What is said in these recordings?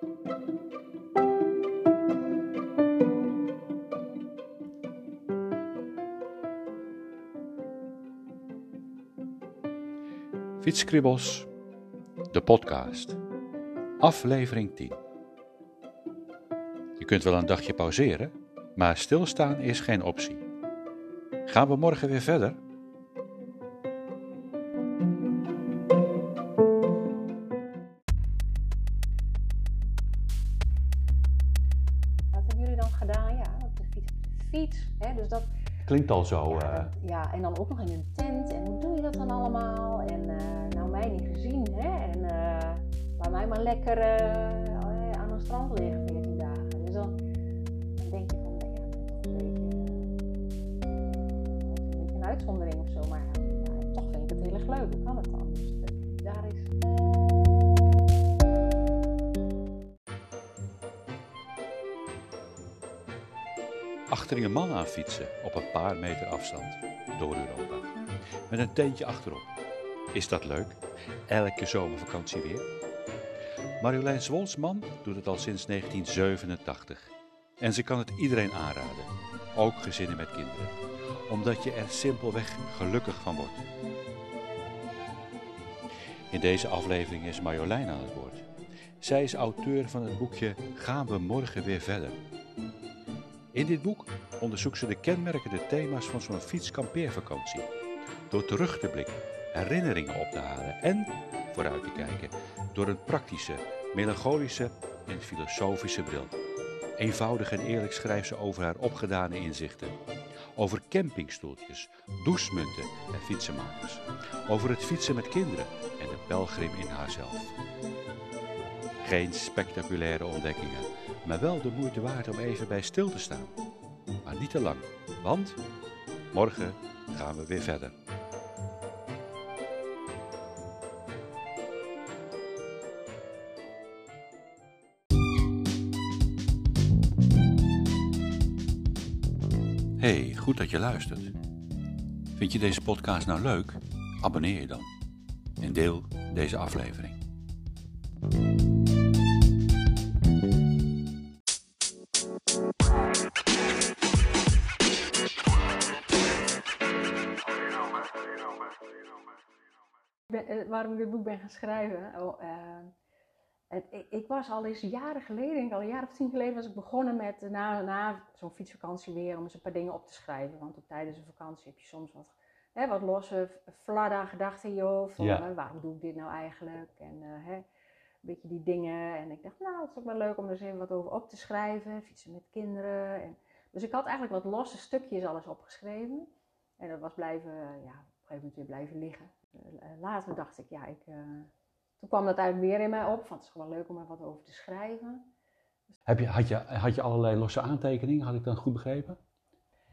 Fietskribbels, de podcast, aflevering 10. Je kunt wel een dagje pauzeren, maar stilstaan is geen optie. Gaan we morgen weer verder? Klinkt al zo. ja, eh, ja, en dan ook nog in een tent. En hoe doe je dat dan allemaal? En eh, nou, mij niet gezien, hè? En eh, laat mij maar lekker Fietsen op een paar meter afstand door Europa. Met een tentje achterop. Is dat leuk? Elke zomervakantie weer? Marjolein Zwolsman doet het al sinds 1987. En ze kan het iedereen aanraden. Ook gezinnen met kinderen. Omdat je er simpelweg gelukkig van wordt. In deze aflevering is Marjolein aan het woord. Zij is auteur van het boekje Gaan we morgen weer verder? In dit boek onderzoekt ze de kenmerkende thema's van zo'n fietskampeervakantie. Door terug te blikken, herinneringen op te halen en vooruit te kijken door een praktische, melancholische en filosofische bril. Eenvoudig en eerlijk schrijft ze over haar opgedane inzichten. Over campingstoeltjes, douchemunten en fietsenmakers. Over het fietsen met kinderen en de pelgrim in haarzelf. Geen spectaculaire ontdekkingen, maar wel de moeite waard om even bij stil te staan. Maar niet te lang, want morgen gaan we weer verder. Hey, goed dat je luistert. Vind je deze podcast nou leuk? Abonneer je dan en deel deze aflevering. Ben gaan schrijven. Oh, eh, het, ik, ik was al eens jaren geleden, denk ik al een jaar of tien geleden, was ik begonnen met eh, na, na zo'n fietsvakantie weer om eens een paar dingen op te schrijven. Want op tijdens een vakantie heb je soms wat, hè, wat losse, fladda gedachten in je hoofd. Van, Ja. eh, waarom doe ik dit nou eigenlijk? En eh, hè, een beetje die dingen. En ik dacht, nou, het is ook wel leuk om er eens even wat over op te schrijven. Fietsen met kinderen. En, dus ik had eigenlijk wat losse stukjes alles opgeschreven. En dat was blijven, ja, gegeven moment weer blijven liggen. Eh, later dacht ik, ja, ik, eh, toen kwam dat eigenlijk weer in mij op. Van, het is gewoon leuk om er wat over te schrijven. Heb je, had, je, had je allerlei losse aantekeningen, had ik dan goed begrepen?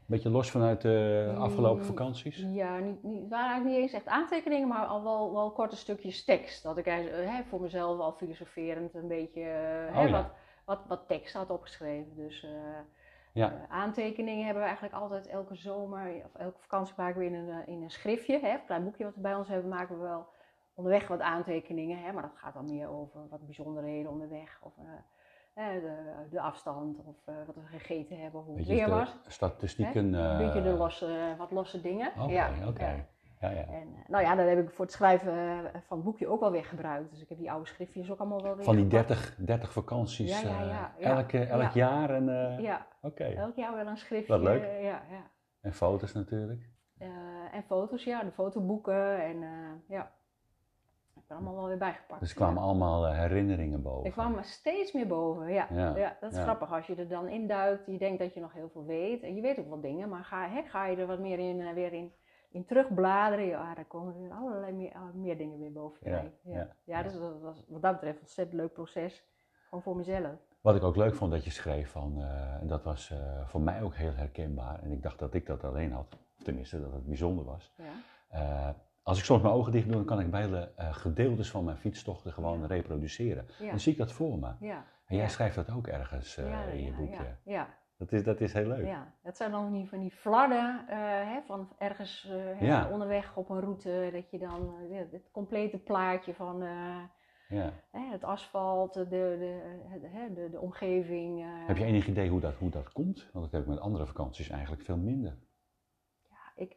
Beetje los vanuit de afgelopen Mm, vakanties? Ja, niet, niet, het waren eigenlijk niet eens echt aantekeningen, maar al wel, wel korte stukjes tekst. Dat ik eh, hè, voor mezelf al filosoferend een beetje eh, hè, Oh ja. wat, wat, wat tekst had opgeschreven. Dus eh, Ja. aantekeningen hebben we eigenlijk altijd elke zomer, of elke vakantie maken we in een, eh, in een schriftje. Hè, een klein boekje wat we bij ons hebben, maken we wel onderweg wat aantekeningen. Hè, maar dat gaat dan meer over wat bijzonderheden onderweg. Of, eh, de, de afstand, of eh, wat we gegeten hebben, of hoe het weer was. statistieken. Een beetje de losse, wat losse dingen. Ja, oké. Ja. En eh, nou ja, dat heb ik voor het schrijven eh, van het boekje ook wel weer gebruikt. Dus ik heb die oude schriftjes ook allemaal wel weer Van die gepakt. 30, 30 vakanties Ja, ja, ja, ja. elke, elk Ja. jaar. En, Ja, Oké. elk jaar wel een schriftje. Wat leuk. ja, ja. En foto's natuurlijk. Eh, en foto's, ja, de fotoboeken. En eh, ja, ik ben allemaal wel weer bijgepakt. Dus er kwamen allemaal herinneringen boven. Er kwamen steeds meer boven, ja. Ja, dat is grappig als je er dan induikt. Je denkt dat je nog heel veel weet. En je weet ook wel dingen, maar ga, hè, ga je er wat meer in, weer in, in terugbladeren. Ja, daar komen er weer allerlei meer, ah, meer dingen weer boven. Ja, ja. ja, ja, dus dat was wat dat betreft een ontzettend leuk proces. Gewoon voor mezelf. Wat ik ook leuk vond dat je schreef, van, eh, en dat was eh, voor mij ook heel herkenbaar. En ik dacht dat ik dat alleen had. Tenminste, dat het bijzonder was. Ja. Eh, als ik soms mijn ogen dicht doe, dan kan ik eh, gedeeltes van mijn fietstochten gewoon reproduceren. Dan zie ik dat voor me. Ja. En jij schrijft dat ook ergens eh, in je boekje. Ja, ja, Dat, is, dat is heel leuk. ja. Het zijn dan die, van die flarden eh, hè, van ergens eh, Ja. onderweg op een route. Dat je dan eh, het complete plaatje van, ja. Het asfalt, de, de, de, de omgeving. Heb je enig idee hoe dat, hoe dat komt? Want dat heb ik met andere vakanties eigenlijk veel minder. ja, ik,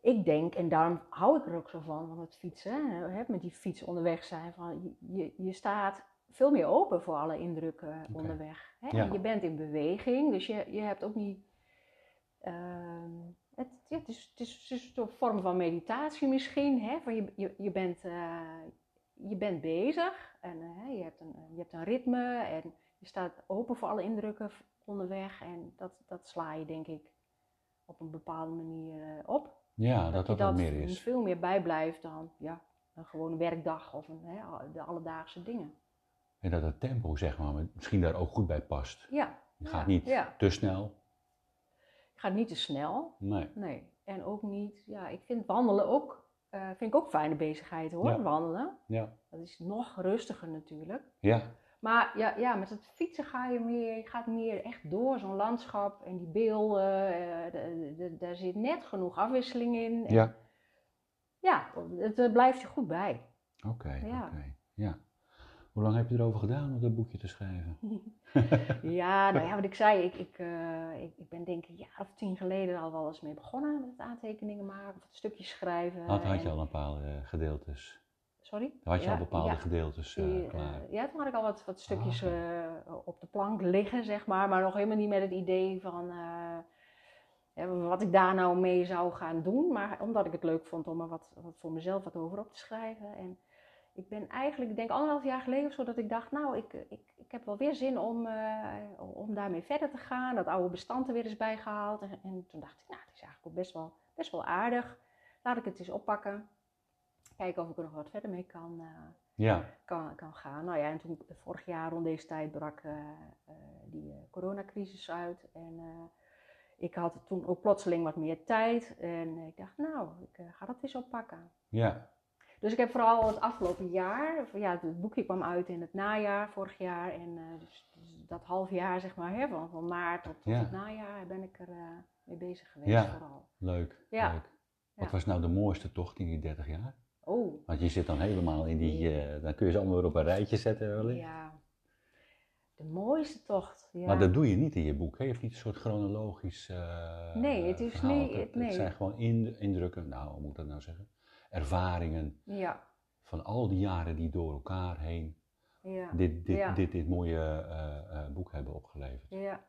ik denk, en daarom hou ik er ook zo van, van het fietsen, hè, met die fiets onderweg zijn. Van, je, je staat veel meer open voor alle indrukken Oké. onderweg. Hè? Ja. En Je bent in beweging, dus je, je hebt ook niet. ehm, het, ja, het, is, het, is, het is een vorm van meditatie misschien. Hè? Van je, je, je, bent, eh, je bent bezig en eh, je, hebt een, je hebt een ritme en je staat open voor alle indrukken onderweg. En dat, dat sla je denk ik op een bepaalde manier eh, op. Ja, dat dat wat meer is. veel meer bijblijft dan ja, een gewone werkdag of een, hè, de alledaagse dingen. En dat het tempo, zeg maar, misschien daar ook goed bij past. Ja. Je ja, gaat niet Ja. te snel. Ik ga niet te snel. Nee. Nee. En ook niet, ja, ik vind wandelen ook, eh, vind ik ook fijne bezigheid hoor, Ja. wandelen. Ja. Dat is nog rustiger natuurlijk. Ja. Maar ja, ja, met het fietsen ga je meer, je gaat meer echt door zo'n landschap en die beelden. de- de- daar zit net genoeg afwisseling in. En Ja. ja, het eh, blijft je goed bij. Oké. Ja. oké. Ja. Hoe lang heb je erover gedaan om dat boekje te schrijven? Ja, nou ja, wat ik zei, ik, ik, eh, ik, ik ben denk ik een jaar of tien geleden al wel eens mee begonnen met het aantekeningen maken of stukjes schrijven. Had, had je en- al een paar gedeeltes? Sorry? Had je Ja, al bepaalde ja. gedeeltes eh, eh, klaar? ja, toen had ik al wat, wat stukjes Ah, op de plank liggen, zeg maar. Maar nog helemaal niet met het idee van wat ik daar nou mee zou gaan doen. Maar omdat ik het leuk vond om er wat, wat voor mezelf wat over op te schrijven. En ik ben eigenlijk, ik denk anderhalf jaar geleden of zo, dat ik dacht, nou, ik, ik, ik heb wel weer zin om, eh, om daarmee verder te gaan. Dat oude bestand er weer eens bijgehaald. En, en toen dacht ik, nou, het is eigenlijk ook best wel, best wel aardig. Laat ik het eens oppakken. Kijken of ik er nog wat verder mee kan, eh, Ja. kan, kan gaan. Nou ja, en toen vorig jaar rond deze tijd brak eh, die coronacrisis uit. En ik had toen ook plotseling wat meer tijd. En ik dacht, nou, ik ga dat eens oppakken. Ja. Dus ik heb vooral het afgelopen jaar, ja, het boekje kwam uit in het najaar vorig jaar. En eh, dus, dus dat half jaar, zeg maar, hè, van, van maart tot, tot Ja. het najaar ben ik er eh, mee bezig geweest Ja. vooral. Leuk. Ja. leuk. Wat was nou de mooiste tocht in die 30 jaar? Oh, Want je zit dan helemaal in die, eh, dan kun je ze allemaal weer op een rijtje zetten wellicht. ja. De mooiste tocht. Ja. Maar dat doe je niet in je boek. Hè? Je hebt niet een soort chronologisch Nee, het is niet- Het, het nee. zijn gewoon in- indrukken, nou, hoe moet ik dat nou zeggen? Ervaringen ja, van al die jaren die door elkaar heen ja. dit, dit, Ja. dit, dit mooie eh, eh, boek hebben opgeleverd. Ja,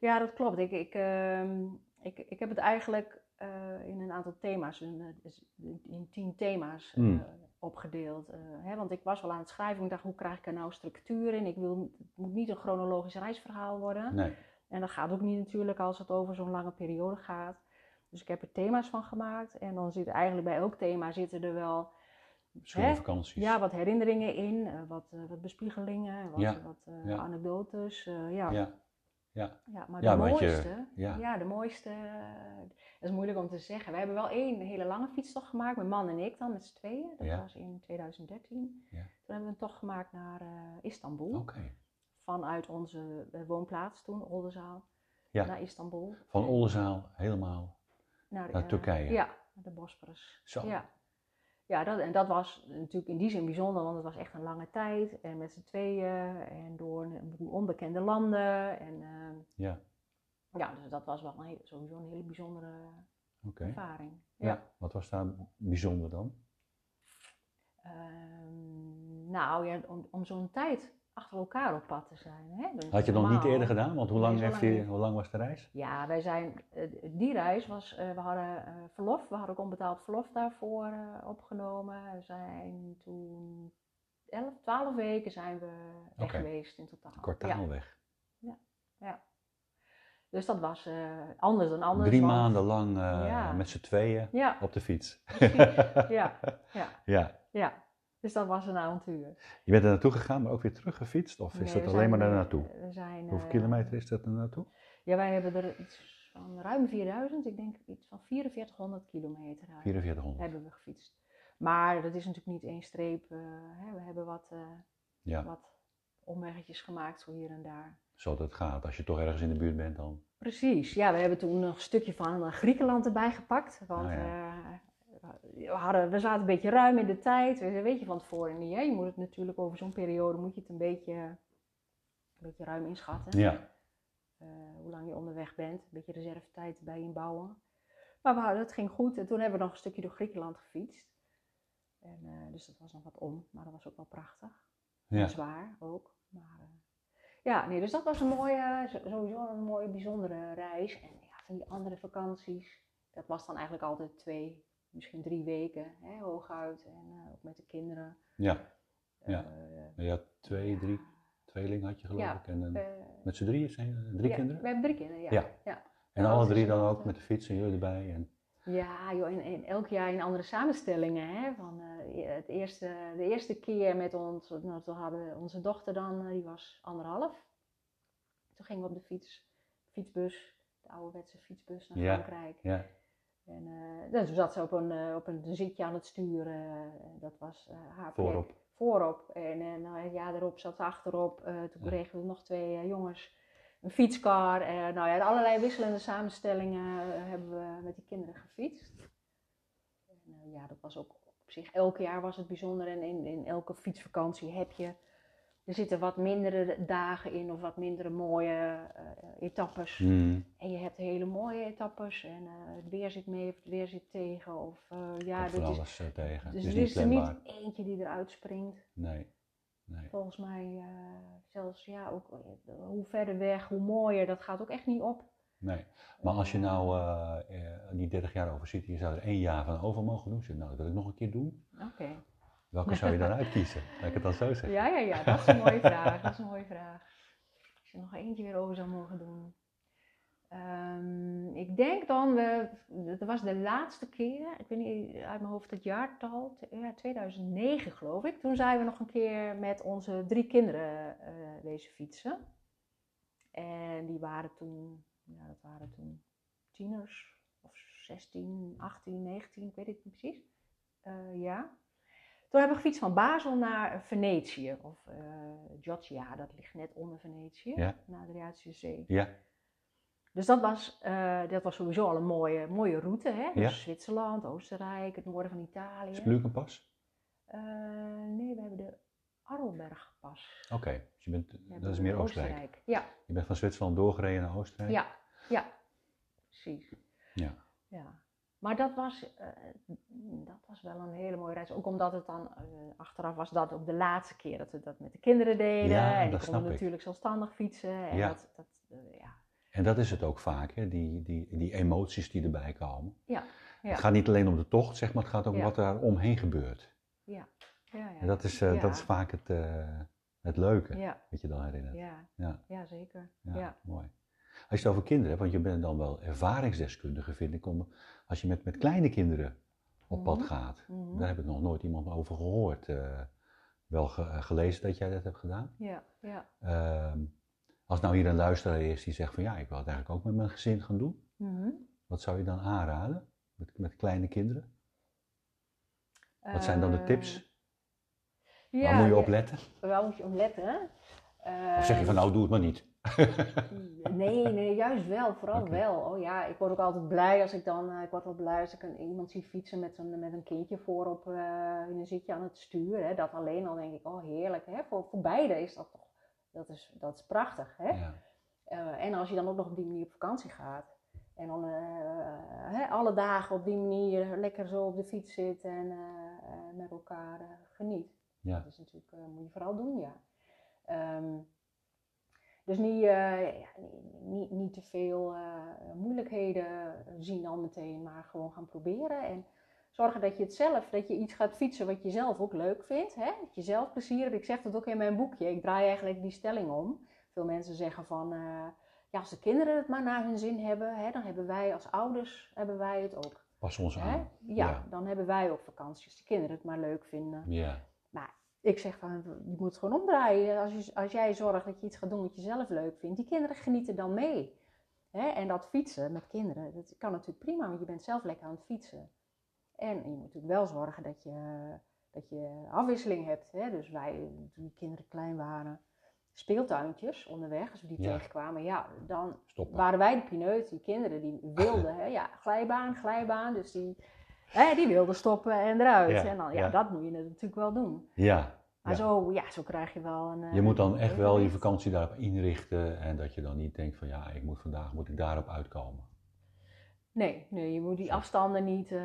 ja dat klopt. Ik, ik, ehm, ik, ik heb het eigenlijk eh, in een aantal thema's, in, dus in tien thema's Hmm. opgedeeld. hè, want ik was wel aan het schrijven. Ik dacht, hoe krijg ik er nou structuur in? Ik wil, het moet niet een chronologisch reisverhaal worden. Nee, En dat gaat ook niet natuurlijk als het over zo'n lange periode gaat. Dus ik heb er thema's van gemaakt. En dan zit eigenlijk bij elk thema zitten er wel schone Hè? vakanties. ja, wat herinneringen in, eh, wat, eh, wat bespiegelingen, wat, Ja, wat eh, ja. anekdotes. ja. ja, ja, Ja, maar de je- mooiste, ja. de mooiste, dat is moeilijk om te zeggen. We hebben wel één hele lange fietstocht gemaakt, met man en ik dan, met z'n tweeën. Dat was in 2013. Ja. Toen hebben we een tocht gemaakt naar Istanbul. oké. Vanuit onze woonplaats toen, Oldenzaal, naar Istanbul. Van Oldenzaal helemaal Naar, naar eh, Turkije. Ja, naar de Bosporus. Zo. Ja. Ja, dat, en dat was natuurlijk in die zin bijzonder, want het was echt een lange tijd. En met z'n tweeën en door een onbekende landen. En eh, Ja, ja, dus dat was wel een sowieso een hele bijzondere ervaring. Ja. Ja. wat was daar bijzonder dan? Ehm, nou ja, om, om zo'n tijd achter elkaar op pad te zijn. Hè? Dus Had je nog niet eerder gedaan? Want hoe lang, heeft die, hoe lang was de reis? Ja, wij zijn, eh, die reis was, eh, we hadden eh, verlof, we hadden ook onbetaald verlof daarvoor opgenomen. We zijn toen 11, 12 weken zijn we weg geweest in totaal. Ja, Kwartaalweg. dus dat was anders dan anders. Drie want- maanden lang Ja. met z'n tweeën Ja, op de fiets. ja, ja, Ja. Dus dat was een avontuur. Je bent er naartoe gegaan, maar ook weer teruggefietst? Of is Nee, dat alleen maar daar naartoe? We zijn, Hoeveel eh, kilometer is dat er naartoe? Ja, wij hebben er iets van ruim 4000, ik denk iets van 4400 kilometer uit 4400. hebben we gefietst. Maar dat is natuurlijk niet één streep. eh, hè. We hebben wat, Ja, wat omweggetjes gemaakt, zo hier en daar. zo dat gaat. Als je toch ergens in de buurt bent dan. Precies, ja, we hebben toen nog een stukje van Griekenland erbij gepakt. Want Ah, ja. Eh, we hadden, we zaten een beetje ruim in de tijd. We weet je van tevoren niet. Hè? Je moet het natuurlijk over zo'n periode moet je het een beetje, een beetje ruim inschatten. Ja. Eh, hoe lang je onderweg bent. Een beetje reservetijd bij inbouwen. Maar we hadden, het ging goed. En toen hebben we nog een stukje door Griekenland gefietst. En, eh, dus dat was nog wat om. Maar dat was ook wel prachtig. Ja. En zwaar ook. Maar, ja, nee, dus dat was een mooie, sowieso een mooie, bijzondere reis. En ja, van die andere vakanties, dat was dan eigenlijk altijd twee, misschien drie weken, hè, hooguit. En eh, ook met de kinderen. Ja. Ja. Eh, Je had twee, drie tweelingen had je geloof Ja, ik. En een- eh, met z'n drieën zijn drie ja, kinderen? We hebben drie kinderen, ja. Ja. ja. En Ja, alle drie dan ook met de fiets en jullie erbij. En... Ja, joh, en, en elk jaar in andere samenstellingen. Hè? Van, het eerste, de eerste keer met ons, nou, toen hadden we onze dochter dan, die was anderhalf. Toen gingen we op de fiets, fietsbus, de ouderwetse fietsbus naar Ja. Frankrijk. Ja. En eh, dus toen zat ze op een, eh, op een zitje aan het sturen. eh, dat was haar plek. Voorop. Voorop. En nou, jaar erop zat ze achterop. Toen Ja. kregen we nog twee jongens. Een fietskar. eh, nou ja, allerlei wisselende samenstellingen hebben we met die kinderen gefietst. En, ja, dat was ook op zich. Elk jaar was het bijzonder. En in, in elke fietsvakantie heb je... Er zitten wat mindere dagen in of wat mindere mooie eh, etappes. Mm. En je hebt hele mooie etappes en eh, het weer zit mee of het weer zit tegen. Of uh, ja, dit is, alles eh, tegen. dus het er is is er niet eentje die eruit springt. Nee. nee. Volgens mij, zelfs ja, ook, hoe verder weg, hoe mooier, dat gaat ook echt niet op. nee. Maar als je nou die 30 jaar over ziet, je zou er één jaar van over mogen doen. Zeg, nou, dat wil ik nog een keer doen. Oké. Welke zou je dan uitkiezen? Laat ik het dan zo zeggen. Ja, ja, ja, dat is een mooie vraag. Dat is een mooie vraag. Als je nog eentje weer over zou mogen doen. Ehm, ik denk dan, we, dat was de laatste keer, ik weet niet uit mijn hoofd het jaartal, ja, 2009 geloof ik. Toen zijn we nog een keer met onze drie kinderen eh deze fietsen. En die waren toen, ja, dat waren toen tieners, of 16, 18, 19, ik weet het niet precies. Eh, ja. Toen hebben we gefietst van Basel naar Venetië, of eh Giottia, dat ligt net onder Venetië, Ja. naar de Adriatische Zee. Ja. Dus dat was, eh, dat was sowieso al een mooie, mooie route. Hè? Dus Ja. Zwitserland, Oostenrijk, het noorden van Italië. Is het? Eh, nee, we hebben de Arlbergpas. Oké, dus je bent, We dat is meer Oostenrijk. Ja, Je bent van Zwitserland doorgereden naar Oostenrijk? ja, ja, precies. Ja. Ja. Maar dat was, eh, dat was wel een hele mooie reis. Ook omdat het dan, eh, achteraf was dat ook de laatste keer dat we dat met de kinderen deden. Ja, en die konden ik. natuurlijk zelfstandig fietsen. En Ja. dat, dat, eh, ja. En dat is het ook vaak, hè? Die, die, die emoties die erbij komen. Ja, ja. Het gaat niet alleen om de tocht, zeg maar, het gaat ook om wat daar omheen gebeurt. Ja, ja, En dat is, dat is vaak het, het leuke, wat je dan herinnert. ja, Ja. zeker. Ja. mooi. Als je het over kinderen hebt, want je bent dan wel ervaringsdeskundige, vind ik, om, als je met, met kleine kinderen op pad Mhm. gaat. Mhm. Daar heb ik nog nooit iemand over gehoord. eh, wel ge- eh, gelezen dat jij dat hebt gedaan. Ja, ja. Ehm, als nou hier een luisteraar is die zegt van ja, ik wil het eigenlijk ook met mijn gezin gaan doen. Mhm. Wat zou je dan aanraden met, met kleine kinderen? Wat zijn dan de tips? Eh, Waar moet je op letten? Waar moet je op letten? Of zeg je van nou, doe het maar niet. Nee, nee, juist wel, vooral wel. Oh ja, ik word ook altijd blij als ik dan, eh, ik word wel blij als ik een, iemand zie fietsen met een, met een kindje voorop eh in een zitje aan het stuur. Hè. Dat alleen al denk ik, oh heerlijk. Hè. Voor, voor beide is dat toch, dat is, dat is prachtig. Hè. Ja. Eh, en als je dan ook nog op die manier op vakantie gaat. En dan hè, alle dagen op die manier lekker zo op de fiets zit en met elkaar geniet. Ja. Dat is natuurlijk, moet je vooral doen, ja. Ehm, dus niet, eh, ja, niet, niet, niet te veel eh, moeilijkheden zien al meteen, maar gewoon gaan proberen. En zorgen dat je het zelf, dat je iets gaat fietsen wat je zelf ook leuk vindt. Hè? Dat je zelf plezier hebt. Ik zeg dat ook in mijn boekje. Ik draai eigenlijk die stelling om. Veel mensen zeggen van, eh, ja, als de kinderen het maar naar hun zin hebben, hè, dan hebben wij als ouders hebben wij het ook. Pas ons Hè? aan. Ja, Ja. dan hebben wij ook vakantie als de kinderen het maar leuk vinden. Ja. Ik zeg van, je moet het gewoon omdraaien. Als, je, als jij zorgt dat je iets gaat doen wat je zelf leuk vindt, die kinderen genieten dan mee. Hè? En dat fietsen met kinderen, dat kan natuurlijk prima, want je bent zelf lekker aan het fietsen. En je moet natuurlijk wel zorgen dat je, dat je afwisseling hebt. Hè? Dus wij, toen die kinderen klein waren, speeltuintjes onderweg, als we die Ja. tegenkwamen, ja, dan Stoppen. waren wij de pineut, die kinderen die wilden, hè? ja, glijbaan, glijbaan. Dus die, hè, die wilde stoppen en eruit. Ja, en dan, ja, ja. dat moet je natuurlijk wel doen. Ja. Maar Ja. Zo, ja, zo krijg je wel een... Je moet dan een echt wel je vakantie daarop inrichten en dat je dan niet denkt van ja, ik moet vandaag moet ik daarop uitkomen. Nee, nee, je moet die afstanden niet, eh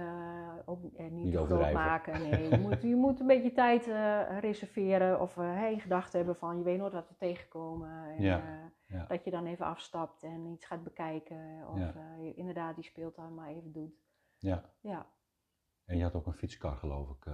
ook, eh, niet, Niet groot maken. Nee, je, moet, je moet een beetje tijd eh, reserveren of eh in gedachten hebben van je weet nooit wat we tegenkomen. En, Ja, eh, ja. Dat je dan even afstapt en iets gaat bekijken of Ja. eh, je inderdaad die speeltuin maar even doet. Ja. Ja. En je had ook een fietskar geloof ik. eh,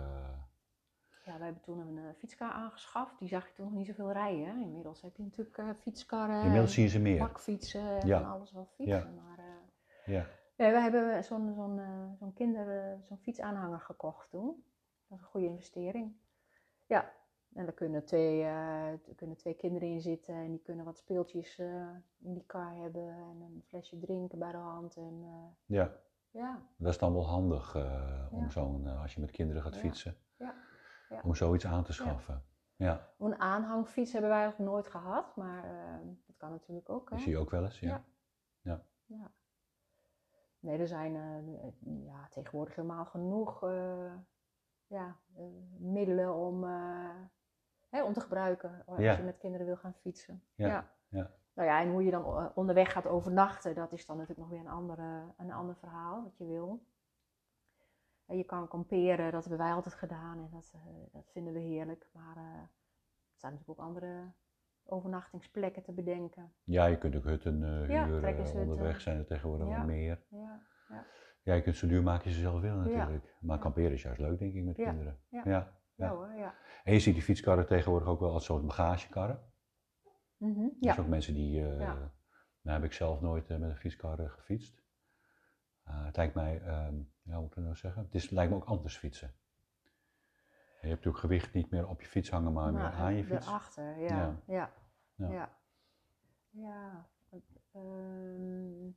ja, we hebben toen een eh, fietskar aangeschaft. Die zag je toen nog niet zoveel rijden. Hè? Inmiddels heb je natuurlijk eh fietskarren, Inmiddels zie je ze meer. bakfietsen en Ja. alles wel fietsen. Maar, eh, Ja. Nee, we hebben zo'n zo'n zo'n kinder, zo'n fietsaanhanger gekocht toen. Dat is een goede investering. Ja, en daar kunnen twee, er kunnen twee kinderen in zitten en die kunnen wat speeltjes in die kar hebben en een flesje drinken bij de hand. En, ja, ja, dat is dan wel handig eh, om Ja. zo'n, eh, als je met kinderen gaat Ja. fietsen, om zoiets aan te schaffen. Ja, Een aanhangfiets hebben wij eigenlijk nooit gehad, maar eh, dat kan natuurlijk ook. Hè? die zie je ook wel eens. Ja. Ja. Ja. Nee, er zijn eh, ja, tegenwoordig helemaal genoeg ja, middelen om, hè, om te gebruiken als je met kinderen wil gaan fietsen. Ja, ja. Nou ja, en hoe je dan eh, onderweg gaat overnachten, dat is dan natuurlijk nog weer een, andere, een ander verhaal, wat je wil. Je kan kamperen, dat hebben wij altijd gedaan en dat, eh, dat vinden we heerlijk. Maar eh, er zijn natuurlijk ook andere overnachtingsplekken te bedenken. Ja, je kunt ook hutten eh Ja, huren. Onderweg zijn er tegenwoordig Ja. wel meer. Ja, Ja, je kunt zo duur maken als je zelf wil natuurlijk. Maar Ja. kamperen is juist leuk denk ik met Ja. kinderen. Ja. Ja. ja. Ja. hoor, ja. En je ziet die fietskarren tegenwoordig ook wel als soort bagagekarren. Er ja. zijn ook mensen die, Ja. nou heb ik zelf nooit eh, met een fietskar eh, gefietst. Het lijkt mij, ehm, ja, hoe moet ik dat nou zeggen? Het is, lijkt me ook anders fietsen. Je hebt natuurlijk gewicht niet meer op je fiets hangen, maar meer aan je fiets. Erachter, ja. Ja. Ja. Ja. Ja. Ja. ehm,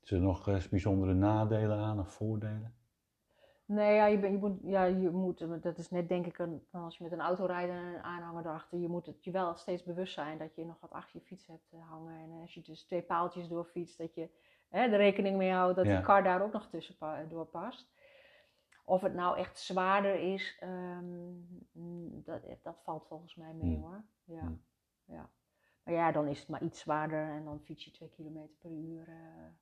Zijn er nog bijzondere nadelen aan of voordelen? Nee, ja, je, bent- je moet, ja, je moet, dat is net denk ik een, als je met een auto rijdt en een aanhanger erachter, je moet het je wel steeds bewust zijn dat je nog wat achter je fiets hebt eh, hangen. En als je dus twee paaltjes doorfietst, dat je hè, er rekening mee houdt dat Ja. die kar daar ook nog tussen door past. Of het nou echt zwaarder is, ehm, dat, dat valt volgens mij mee Hmm. hoor. Ja. Hmm. ja. Maar ja, dan is het maar iets zwaarder en dan fiets je twee kilometer per uur eh,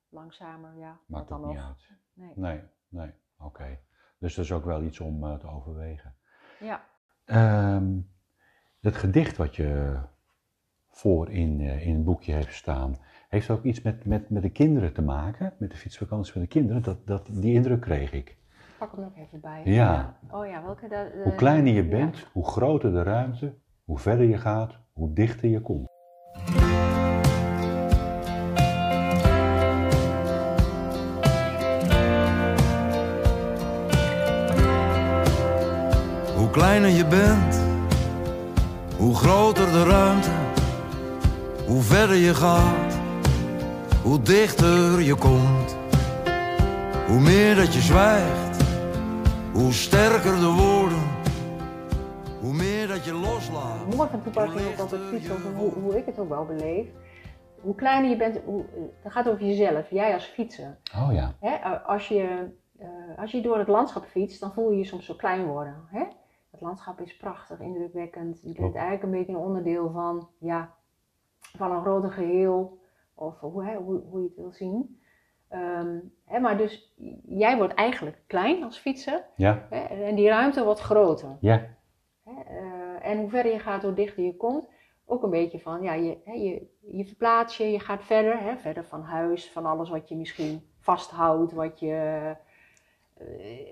langzamer. Ja, Maakt dat ook dan niet nog. uit. Nee. Nee, nee, oké. Dus dat is ook wel iets om eh, te overwegen. Ja. Ehm, het gedicht wat je voor in, eh, in het boekje heeft staan, heeft ook iets met, met, met de kinderen te maken? Met de fietsvakantie van de kinderen? Dat, dat, die indruk kreeg ik. Pak hem nog even bij. Ja. Oh ja, welke? da- Hoe eh, kleiner je ja. bent, hoe groter de ruimte, hoe verder je gaat, hoe dichter je komt. Kleiner je bent, hoe groter de ruimte. Hoe verder je gaat, hoe dichter je komt. Hoe meer dat je zwijgt, hoe sterker de woorden. Hoe meer dat je loslaat. Mooi van toepassing ook altijd fietsen, over hoe, hoe ik het ook wel beleef. Hoe kleiner je bent, hoe, dat gaat over jezelf, jij als fietser. Oh ja. Hè, eh, als, je, eh, als je door het landschap fietst, dan voel je je soms zo klein worden. Hè? Het landschap is prachtig, indrukwekkend. Je bent eigenlijk een beetje een onderdeel van, ja, van een groter geheel. Of hoe, hè, hoe, hoe je het wil zien. Ehm, hè, maar dus jij wordt eigenlijk klein als fietser. Ja, Hè, en die ruimte wordt groter. ja, Hè, eh, en hoe verder je gaat, hoe dichter je komt. Ook een beetje van, ja, je, hè, je, je verplaatst je, je gaat verder. Hè, verder van huis, van alles wat je misschien vasthoudt, wat je,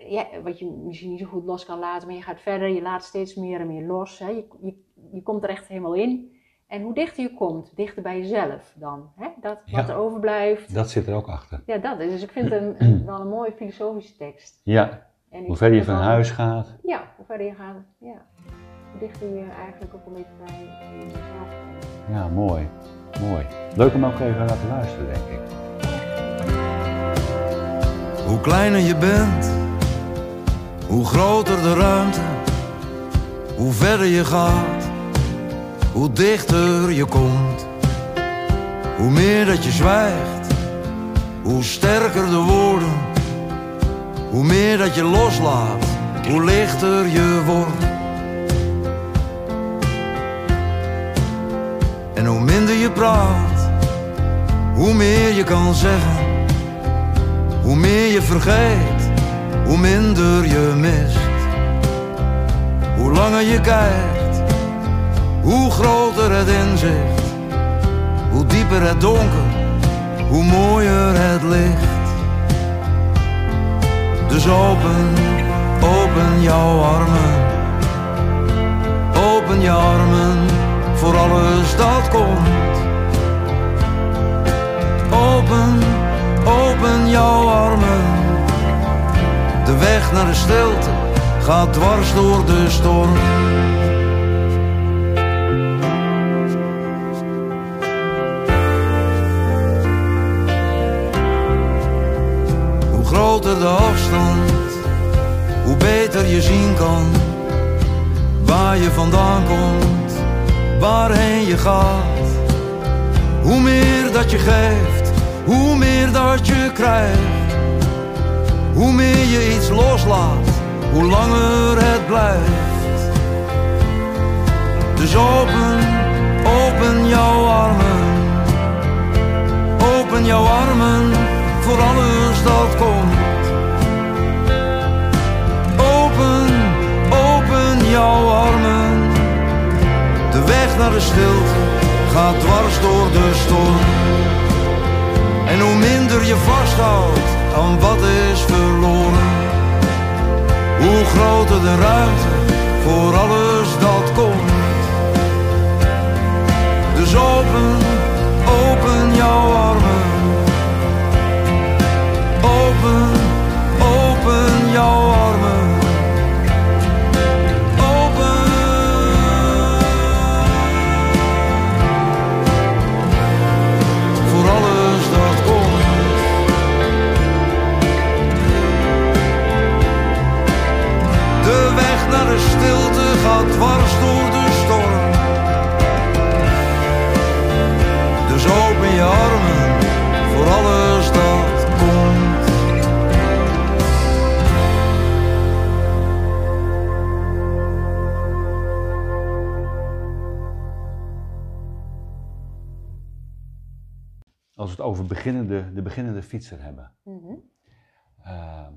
ja, wat je misschien niet zo goed los kan laten. Maar je gaat verder, je laat steeds meer en meer los. Hè. Je, je, je komt er echt helemaal in. En hoe dichter je komt, dichter bij jezelf dan. Hè? Dat wat Ja. er overblijft. dat zit er ook achter. Ja, dat is. Dus ik vind het een, wel een mooie filosofische tekst. Ja, En hoe verder je van huis gaat. ja, hoe verder je gaat, ja. Hoe dichter je eigenlijk ook een beetje bij, bij jezelf komt. Ja, mooi. Mooi. Leuk om ook even naar te luisteren, denk ik. Hoe kleiner je bent, hoe groter de ruimte. Hoe verder je gaat, hoe dichter je komt. Hoe meer dat je zwijgt, hoe sterker de woorden. Hoe meer dat je loslaat, hoe lichter je wordt. En hoe minder je praat, hoe meer je kan zeggen. Hoe meer je vergeet, hoe minder je mist. Hoe langer je kijkt, hoe groter het inzicht. Hoe dieper het donker, hoe mooier het licht. Dus open, open jouw armen. Open je armen voor alles dat komt. Jouw armen. De weg naar de stilte gaat dwars door de storm. Hoe groter de afstand, hoe beter je zien kan waar je vandaan komt, waarheen je gaat. Hoe meer dat je geeft, hoe meer dat je krijgt. Hoe meer je iets loslaat, hoe langer het blijft. Dus open, open jouw armen. Open jouw armen voor alles dat komt. Open, open jouw armen. De weg naar de stilte gaat dwars door de storm. En hoe minder je vasthoudt aan wat is verloren, hoe groter de ruimte voor alles dat komt. Dus open, open jouw armen. Open, open jouw armen. Beginnende, de beginnende fietser hebben. Mhm. eh,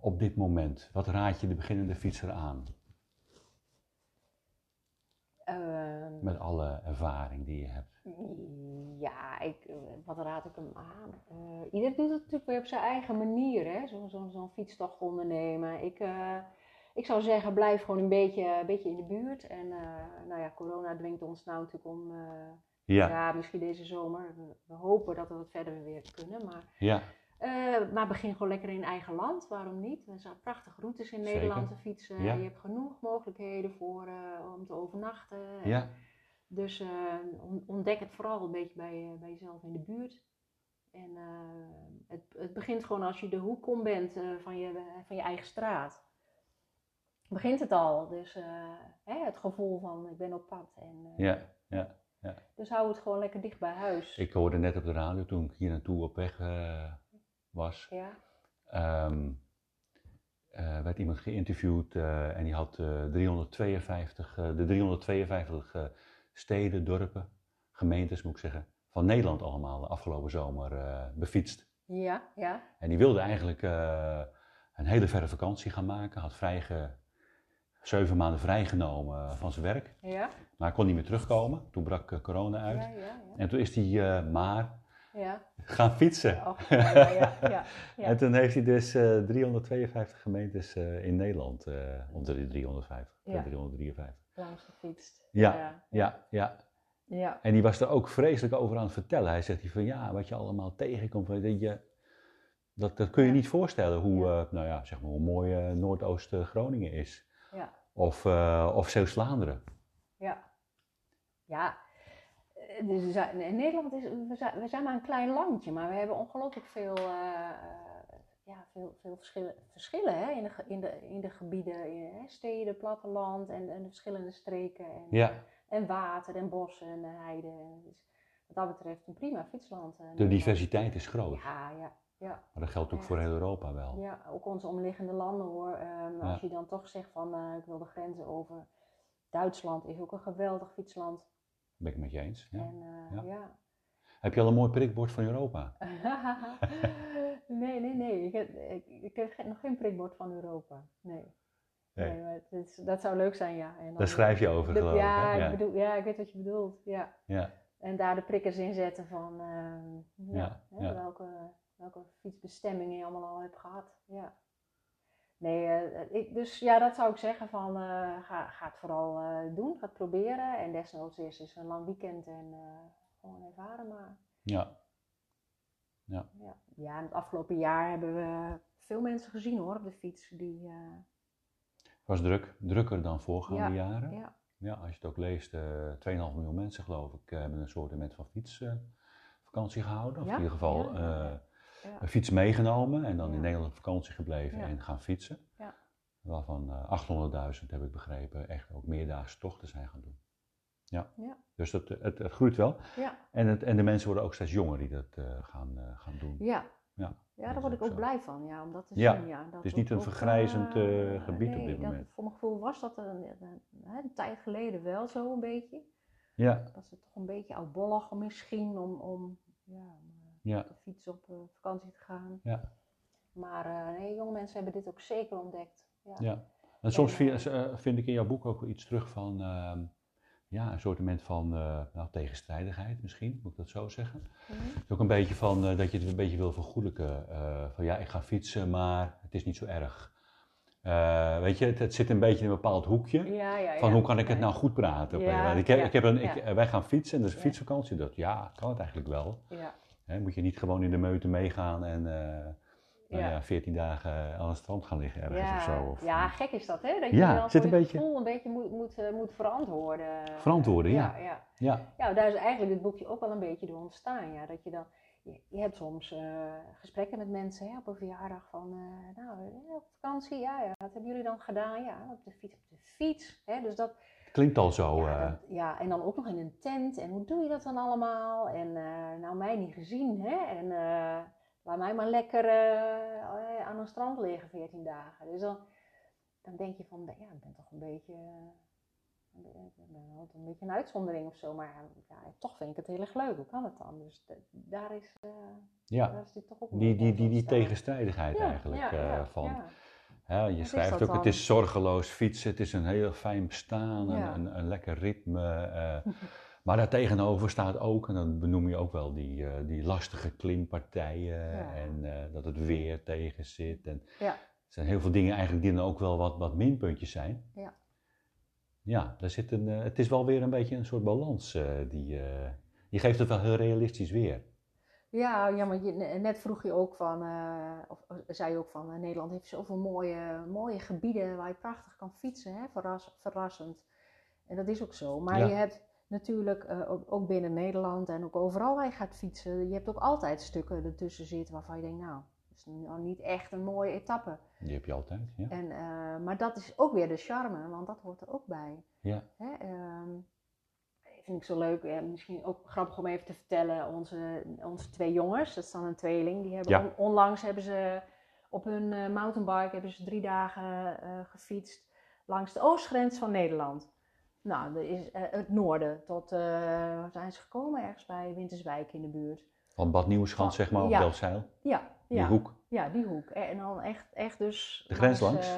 op dit moment, wat raad je de beginnende fietser aan? Ehm, Met alle ervaring die je hebt. Ja, ik, wat raad ik hem aan? Eh ieder doet het natuurlijk weer op zijn eigen manier, hè? Zo'n zo, zo'n fietstocht ondernemen. Ik, eh, ik zou zeggen, blijf gewoon een beetje, een beetje in de buurt. En eh, nou ja, corona dwingt ons nou natuurlijk om, Ja, ja. misschien deze zomer. We, hopen dat we wat verder weer kunnen. Maar, ja, eh, maar begin gewoon lekker in eigen land, waarom niet? Er zijn prachtige routes in Zeker. Nederland te fietsen. Ja. Je hebt genoeg mogelijkheden voor, eh, om te overnachten. En- ja. dus eh, on- ontdek het vooral een beetje bij, bij jezelf in de buurt. En het, het begint gewoon als je de hoek om bent van, je, van je eigen straat. Begint het al. Dus hè, het gevoel van ik ben op pad. En, eh, ja, ja. Dus hou het gewoon lekker dicht bij huis. Ik hoorde net op de radio toen ik hier naartoe op weg eh, was. Ja, eh, werd iemand geïnterviewd eh, en die had eh, 352, eh, de 352 eh, steden, dorpen, gemeentes moet ik zeggen, van Nederland allemaal de afgelopen zomer befietst. ja, ja. En die wilde eigenlijk een hele verre vakantie gaan maken, had vrijge, zeven maanden vrijgenomen van zijn werk, ja, maar hij kon niet meer terugkomen. Toen brak eh, corona uit. ja, ja, ja. En toen is hij eh, maar ja. gaan fietsen. Och, ja, ja, ja, ja, ja. En toen heeft hij dus eh, 352 gemeentes eh, in Nederland, onder de 350, Ja. ja. 353. Langs gefietst. Ja, ja, Ja, ja. En die was er ook vreselijk over aan het vertellen. Hij zegt hij van ja, wat je allemaal tegenkomt, weet je, dat, dat kun je Ja. niet voorstellen hoe, Ja. nou ja, zeg maar, hoe mooi Noordoost-Groningen is. Of, eh of Zeeuws-Vlaanderen. Ja. Ja. Eh, Dus in Nederland is, we zijn, we zijn maar een klein landje, maar we hebben ongelooflijk veel, eh, ja, veel, veel verschillen, verschillen hè, in, de, in, de, in de gebieden, in, hè, steden, platteland en, en de verschillende streken. En, Ja, en water en bossen en heiden. Is wat dat betreft een prima fietsland. de diversiteit is groot. Ja, ja, ja. Maar dat geldt ook Ja. voor heel Europa wel. Ja, ook onze omliggende landen hoor. Ehm, Ja. Als je dan toch zegt van eh, ik wil de grenzen over. Duitsland is ook een geweldig fietsland. Ben ik het met je eens. Ja. En eh, Ja. ja. Heb je al een mooi prikbord van Europa? nee, nee, nee. Ik heb, ik, ik heb nog geen prikbord van Europa. Nee. Nee. Nee, maar het is- dat zou leuk zijn, ja. En dan- Daar schrijf je over, de- geloof ik. ja, hè? Ik bedoel, ja, ik weet wat je bedoelt. Ja. Ja. En daar de prikkers in zetten van ja, hè, ja. Welke, welke fietsbestemmingen je allemaal al hebt gehad. Ja. Nee, eh, ik, dus ja, dat zou ik zeggen van eh, ga, ga het vooral eh, doen, ga het proberen. En desnoods is dus een lang weekend en eh, gewoon ervaren maar. ja. Ja. ja, en het afgelopen jaar hebben we veel mensen gezien hoor op de fiets. Die, eh, Was druk, drukker dan voorgaande Ja, jaren. ja, Ja, als je het ook leest, eh 2,5 miljoen mensen geloof ik eh, hebben een soort van fietsvakantie gehouden. Of Ja, in ieder geval een fiets meegenomen en dan in Nederland op vakantie gebleven en gaan fietsen. Ja. Waarvan eh 800.000 heb ik begrepen echt ook meerdaagse tochten zijn gaan doen. Ja. Ja. Dus dat, eh, het, het groeit wel. ja, En, het, en de mensen worden ook steeds jonger die dat eh, gaan, gaan doen. ja. Ja, Ja, daar word is ik ook zo. blij van, ja, om dat te Ja, dat het is niet een vergrijzend, gebied op dit dat- moment. voor mijn gevoel was dat een, een, een tijd geleden wel zo een beetje. Ja, Dat ze toch een beetje oudbollig misschien om, om, ja, om ja, op de fiets op eh, vakantie te gaan. ja. Maar eh, nee, jonge mensen hebben dit ook zeker ontdekt. Ja. Ja. En soms vind, eh, vind ik in jouw boek ook iets terug van, ehm, ja, een soort van nou, tegenstrijdigheid misschien, moet ik dat zo zeggen. Mhm. Is ook een beetje van dat je het een beetje wil vergoelijken. van ja, ik ga fietsen, maar het is niet zo erg. Weet je, het, het zit een beetje in een bepaald hoekje. Ja, ja, ja. Van hoe kan ik het nou goed praten? ik heb, ik heb een, ik, wij gaan fietsen en dat is een fietsvakantie. Dat, ja, kan het eigenlijk wel. Ja, Hè, moet je niet gewoon in de meute meegaan en eh nou Ja. ja, 14 dagen aan het strand gaan liggen ergens ja, of zo. Of, ja, gek is dat, hè? Dat je Ja, dan zit een je beetje- gevoel een beetje moet, moet, eh, moet verantwoorden. Verantwoorden, ja. ja. ja. ja, daar is eigenlijk dit boekje ook wel een beetje door ontstaan. Ja. Dat je dan, je, je hebt soms eh, gesprekken met mensen hè, op een verjaardag van, eh, nou, eh, op vakantie, ja, ja, wat hebben jullie dan gedaan? Ja, op de fiets, op de fiets. Hè, dus dat, klinkt al zo. ja, eh, dat- ja, en dan ook nog in een tent. En hoe doe je dat dan allemaal? En eh, nou, mij niet gezien, hè? En eh, laat mij maar lekker eh, aan een strand liggen 14 dagen. Dus dan, dan denk je van, ja, ik ben toch een beetje, ben een beetje een uitzondering of zo. Maar ja, toch vind ik het heel erg leuk. Hoe kan het dan? Dus daar is, ja, daar is dit toch ook die, die, die, die tegenstrijdigheid Ja, eigenlijk. ja, van. Hè, je schrijft ook, het is zorgeloos fietsen, het is een heel fijn bestaan, Ja. een, een, een lekker ritme. eh, maar daartegenover staat ook, en dan benoem je ook wel die, eh, die lastige klimpartijen Ja. en eh, dat het weer tegen zit. En Ja. Er zijn heel veel dingen eigenlijk die dan ook wel wat, wat minpuntjes zijn. Ja. Ja, daar zit een, het is wel weer een beetje een soort balans. die, je geeft het wel heel realistisch weer. Ja, ja, maar je, net vroeg je ook van, eh, of of zei je ook van, eh, Nederland heeft zoveel mooie, mooie gebieden waar je prachtig kan fietsen, hè? Verras, verrassend. En dat is ook zo. Maar Ja. je hebt natuurlijk, eh, ook, binnen Nederland en ook overal waar je gaat fietsen, je hebt ook altijd stukken ertussen zitten waarvan je denkt, nou, dat is nou niet echt een mooie etappe. Die heb je altijd. Ja. En, eh, maar dat is ook weer de charme, want dat hoort er ook bij. Ja. Hè, ehm, vind ik zo leuk, eh, misschien ook grappig om even te vertellen. Onze, onze twee jongens, dat is dan een tweeling, die hebben Ja. on- onlangs hebben ze op hun eh, mountainbike hebben ze drie dagen eh, gefietst langs de oostgrens van Nederland. Nou, dat is het noorden tot, waar zijn ze gekomen? Ergens bij Winterswijk in de buurt. Van Bad Nieuweschans, zeg maar, op ja. Delfzijl. Ja, Die ja. hoek. Ja, die hoek. En dan echt, echt dus... De grens langs?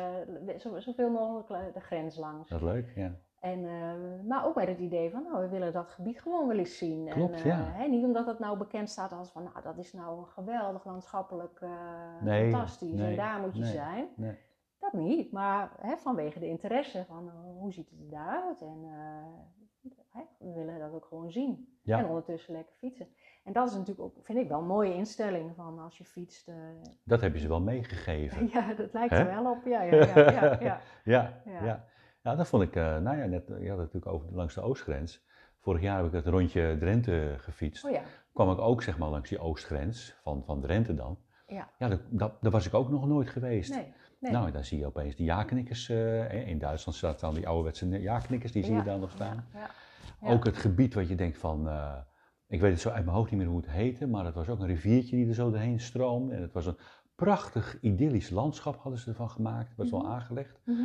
zo, zoveel mogelijk de grens langs. Dat is leuk, ja. En, eh, maar ook met het idee van, nou, we willen dat gebied gewoon wel eens zien. Klopt, en, eh, ja. Hè, niet omdat het nou bekend staat als van, nou, dat is nou een geweldig landschappelijk, eh, Nee, fantastisch nee, en daar moet je nee, zijn. nee. Dat niet, maar hè, vanwege de interesse van, hoe ziet het er daaruit? En hè, we willen dat ook gewoon zien. Ja. En ondertussen lekker fietsen. En dat is natuurlijk ook, vind ik wel een mooie instelling van als je fietst. Dat heb je ze wel meegegeven. ja, dat lijkt er wel op. Ja, ja, ja. ja, ja. Ja, Ja. dat vond ik, eh, nou ja, net, je had het natuurlijk over langs de oostgrens. Vorig jaar heb ik het rondje Drenthe gefietst. Oh ja, kwam ik ook zeg maar langs die oostgrens van, van Drenthe dan. ja. Ja, dat, dat, daar was ik ook nog nooit geweest. Nee, nee. Nou, dan zie je opeens die ja-knikkers. eh, in Duitsland staan dan die ouderwetse ja-knikkers, die zie je daar nog staan. Ja. Ook het gebied wat je denkt van, eh, Ik weet het zo uit mijn hoofd niet meer hoe het heette, maar het was ook een riviertje die er zo doorheen stroomde. En het was een prachtig idyllisch landschap hadden ze ervan gemaakt. Het was wel Mhm. aangelegd, Mhm.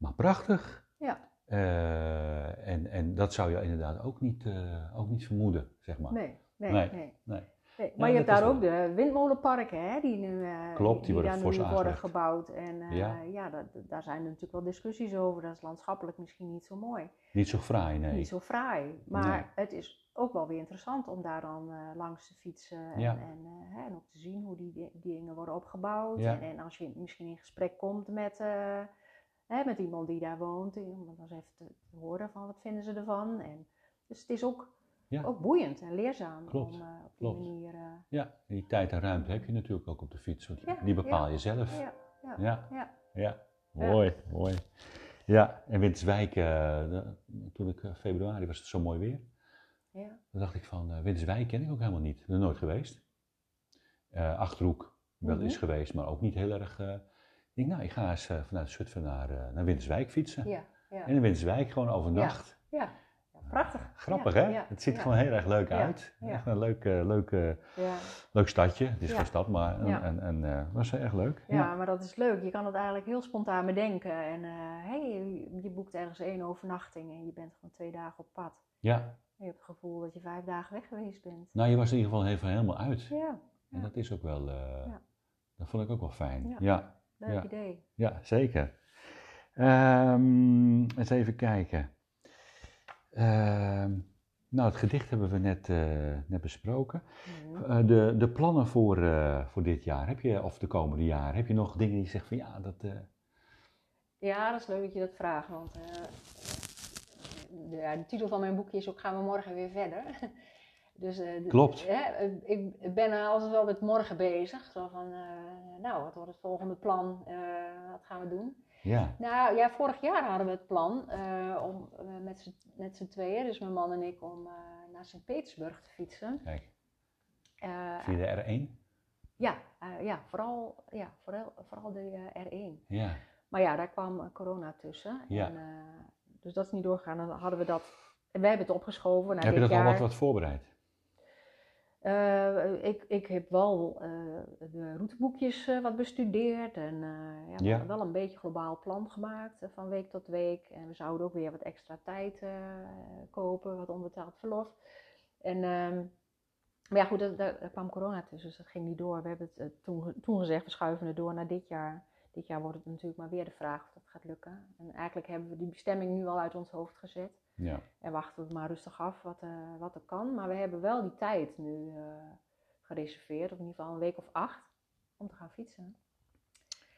Maar prachtig. Ja, Eh, en, en dat zou je inderdaad ook niet, eh, ook niet vermoeden, zeg maar. nee, nee, Nee. nee. Nee. Nee, maar je hebt daar ook de windmolenparken, hè, die nu, eh, Klopt, die worden nu worden gebouwd. En Ja. ja, dat, daar zijn er natuurlijk wel discussies over. Dat is landschappelijk misschien niet zo mooi. Niet zo fraai, nee. Niet zo fraai. Maar het is ook wel weer interessant om daar dan langs te fietsen. En, Ja. en, hè, en ook te zien hoe die, di- die dingen worden opgebouwd. En, en als je misschien in gesprek komt met, hè, met iemand die daar woont, om dan eens even te, horen van wat vinden ze ervan. En, dus het is ook, Ja. ook boeiend en leerzaam Klopt, om eh, op die klopt. manier... eh, Ja, en die tijd en ruimte heb je natuurlijk ook op de fiets, want die, Ja, die bepaal je zelf. ja, ja. Mooi, mooi. Ja, en Winterswijk, eh, toen ik februari was het zo mooi weer. ja. Toen dacht ik van, eh Winterswijk ken ik ook helemaal niet. Ik ben er nooit geweest. Eh Achterhoek wel Mhm. eens geweest, maar ook niet heel erg... denk, nou, ik ga eens eh, vanuit Zutphen naar, eh, naar Winterswijk fietsen. Ja, ja. En in Winterswijk gewoon overnacht. ja. ja, prachtig. Grappig, Ja, hè? het ziet er gewoon heel erg leuk uit. Echt een leuk, eh, leuk, leuk stadje. Het is geen stad, maar en, en, eh, was echt leuk. Ja, maar dat is leuk. Je kan het eigenlijk heel spontaan bedenken. En hey, je- boekt ergens één overnachting en je bent gewoon twee dagen op pad. ja. En je hebt het gevoel dat je vijf dagen weg geweest bent. Nou, je was in ieder geval even helemaal uit. Ja, En dat is ook wel, Ja. dat vond ik ook wel fijn. Ja. Ja, leuk Ja. idee. ja, zeker. Ehm, eens even kijken. Ehm, nou, het gedicht hebben we net, eh, net besproken. Mhm. Eh, de, de plannen voor, eh, voor dit jaar, heb je, of de komende jaren, heb je nog dingen die je zegt van ja, dat... Ja, dat is leuk dat je dat vraagt. Want de, de titel van mijn boekje is ook Gaan we morgen weer verder. Dus, eh, Klopt. hè, eh, ik ben altijd wel met morgen bezig. Zo van, eh, nou, wat wordt het volgende plan? Wat gaan we doen? ja, Nou ja, vorig jaar hadden we het plan om met z'n- tweeën, dus mijn man en ik, om naar Sint-Petersburg te fietsen. kijk, via de R1? ja, ja, vooral, ja vooral, vooral de eh, R1. Ja, Maar ja, daar kwam corona tussen. Ja. En, dus dat is niet doorgegaan. Dan hadden we dat. Wij hebben het opgeschoven naar heb je dit dat al wat, wat voorbereid? Eh, ik, ik heb wel eh, de routeboekjes eh, wat bestudeerd en ja, Ja. wel een beetje globaal plan gemaakt van week tot week. En we zouden ook weer wat extra tijd kopen, wat onbetaald verlof. En, ehm, maar ja, goed, daar, daar kwam corona tussen, dus dat ging niet door. We hebben het toen, toen gezegd, we schuiven het door naar dit jaar. Dit jaar wordt het natuurlijk maar weer de vraag of dat gaat lukken. En eigenlijk hebben we die bestemming nu al uit ons hoofd gezet. Ja, En wachten we maar rustig af wat, eh, wat er kan. Maar we hebben wel die tijd nu eh, gereserveerd, of in ieder geval een week of acht, om te gaan fietsen.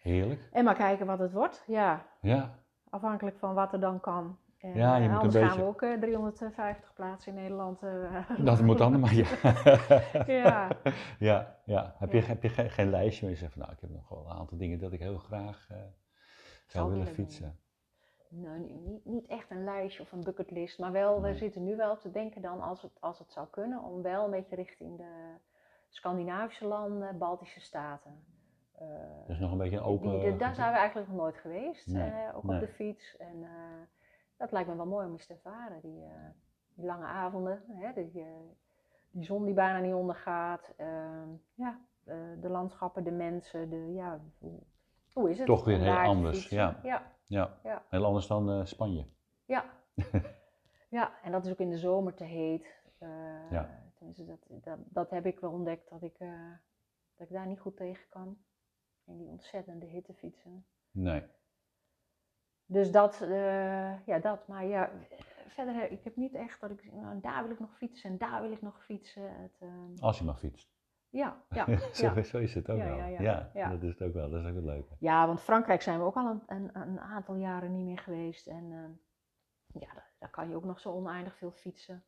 heerlijk. En maar kijken wat het wordt. Ja, Ja, afhankelijk van wat er dan kan. En, Ja, je eh, moet een anders gaan beetje- we ook eh, 350 plaatsen in Nederland. dat moet dan maar. Ja. Ja. ja, ja. Heb, Je, Ja. heb je geen, geen lijstje waar je zegt van nou, ik heb nog wel een aantal dingen dat ik heel graag zou willen fietsen. Nou, niet- niet, echt een lijstje of een bucketlist, maar wel, Nee. we zitten nu wel te denken dan, als het, als het zou kunnen, om wel een beetje richting de Scandinavische landen, Baltische staten. eh, Dat is nog een beetje een open... die- daar zijn we eigenlijk nog nooit geweest, Nee, eh, ook nee. op de fiets. En eh, dat lijkt me wel mooi om eens te ervaren, die, eh, die lange avonden, hè, die, eh, die zon die bijna niet ondergaat. ehm, ja, eh, de landschappen, de mensen, de, ja, hoe, hoe is het? Toch weer heel anders, ja. ja. Ja, Ja. heel anders dan eh, Spanje. Ja. ja, en dat is ook in de zomer te heet. Eh, Ja. Tenminste, dat, dat, dat heb ik wel ontdekt, dat ik, eh, dat ik daar niet goed tegen kan. In die ontzettende hitte fietsen. Nee. Dus dat, ja, dat. Maar ja, verder heb ik heb niet echt dat ik, nou, daar wil ik nog fietsen en daar wil ik nog fietsen. Het, Als je maar fietst. Ja, ja, zo, ja. zo is het ook Ja, wel. ja, Ja, ja. Ja. dat is het ook wel. Dat is ook wel leuk. ja, want Frankrijk zijn we ook al een, een, een aantal jaren niet meer geweest. En eh, ja, daar, daar kan je ook nog zo oneindig veel fietsen.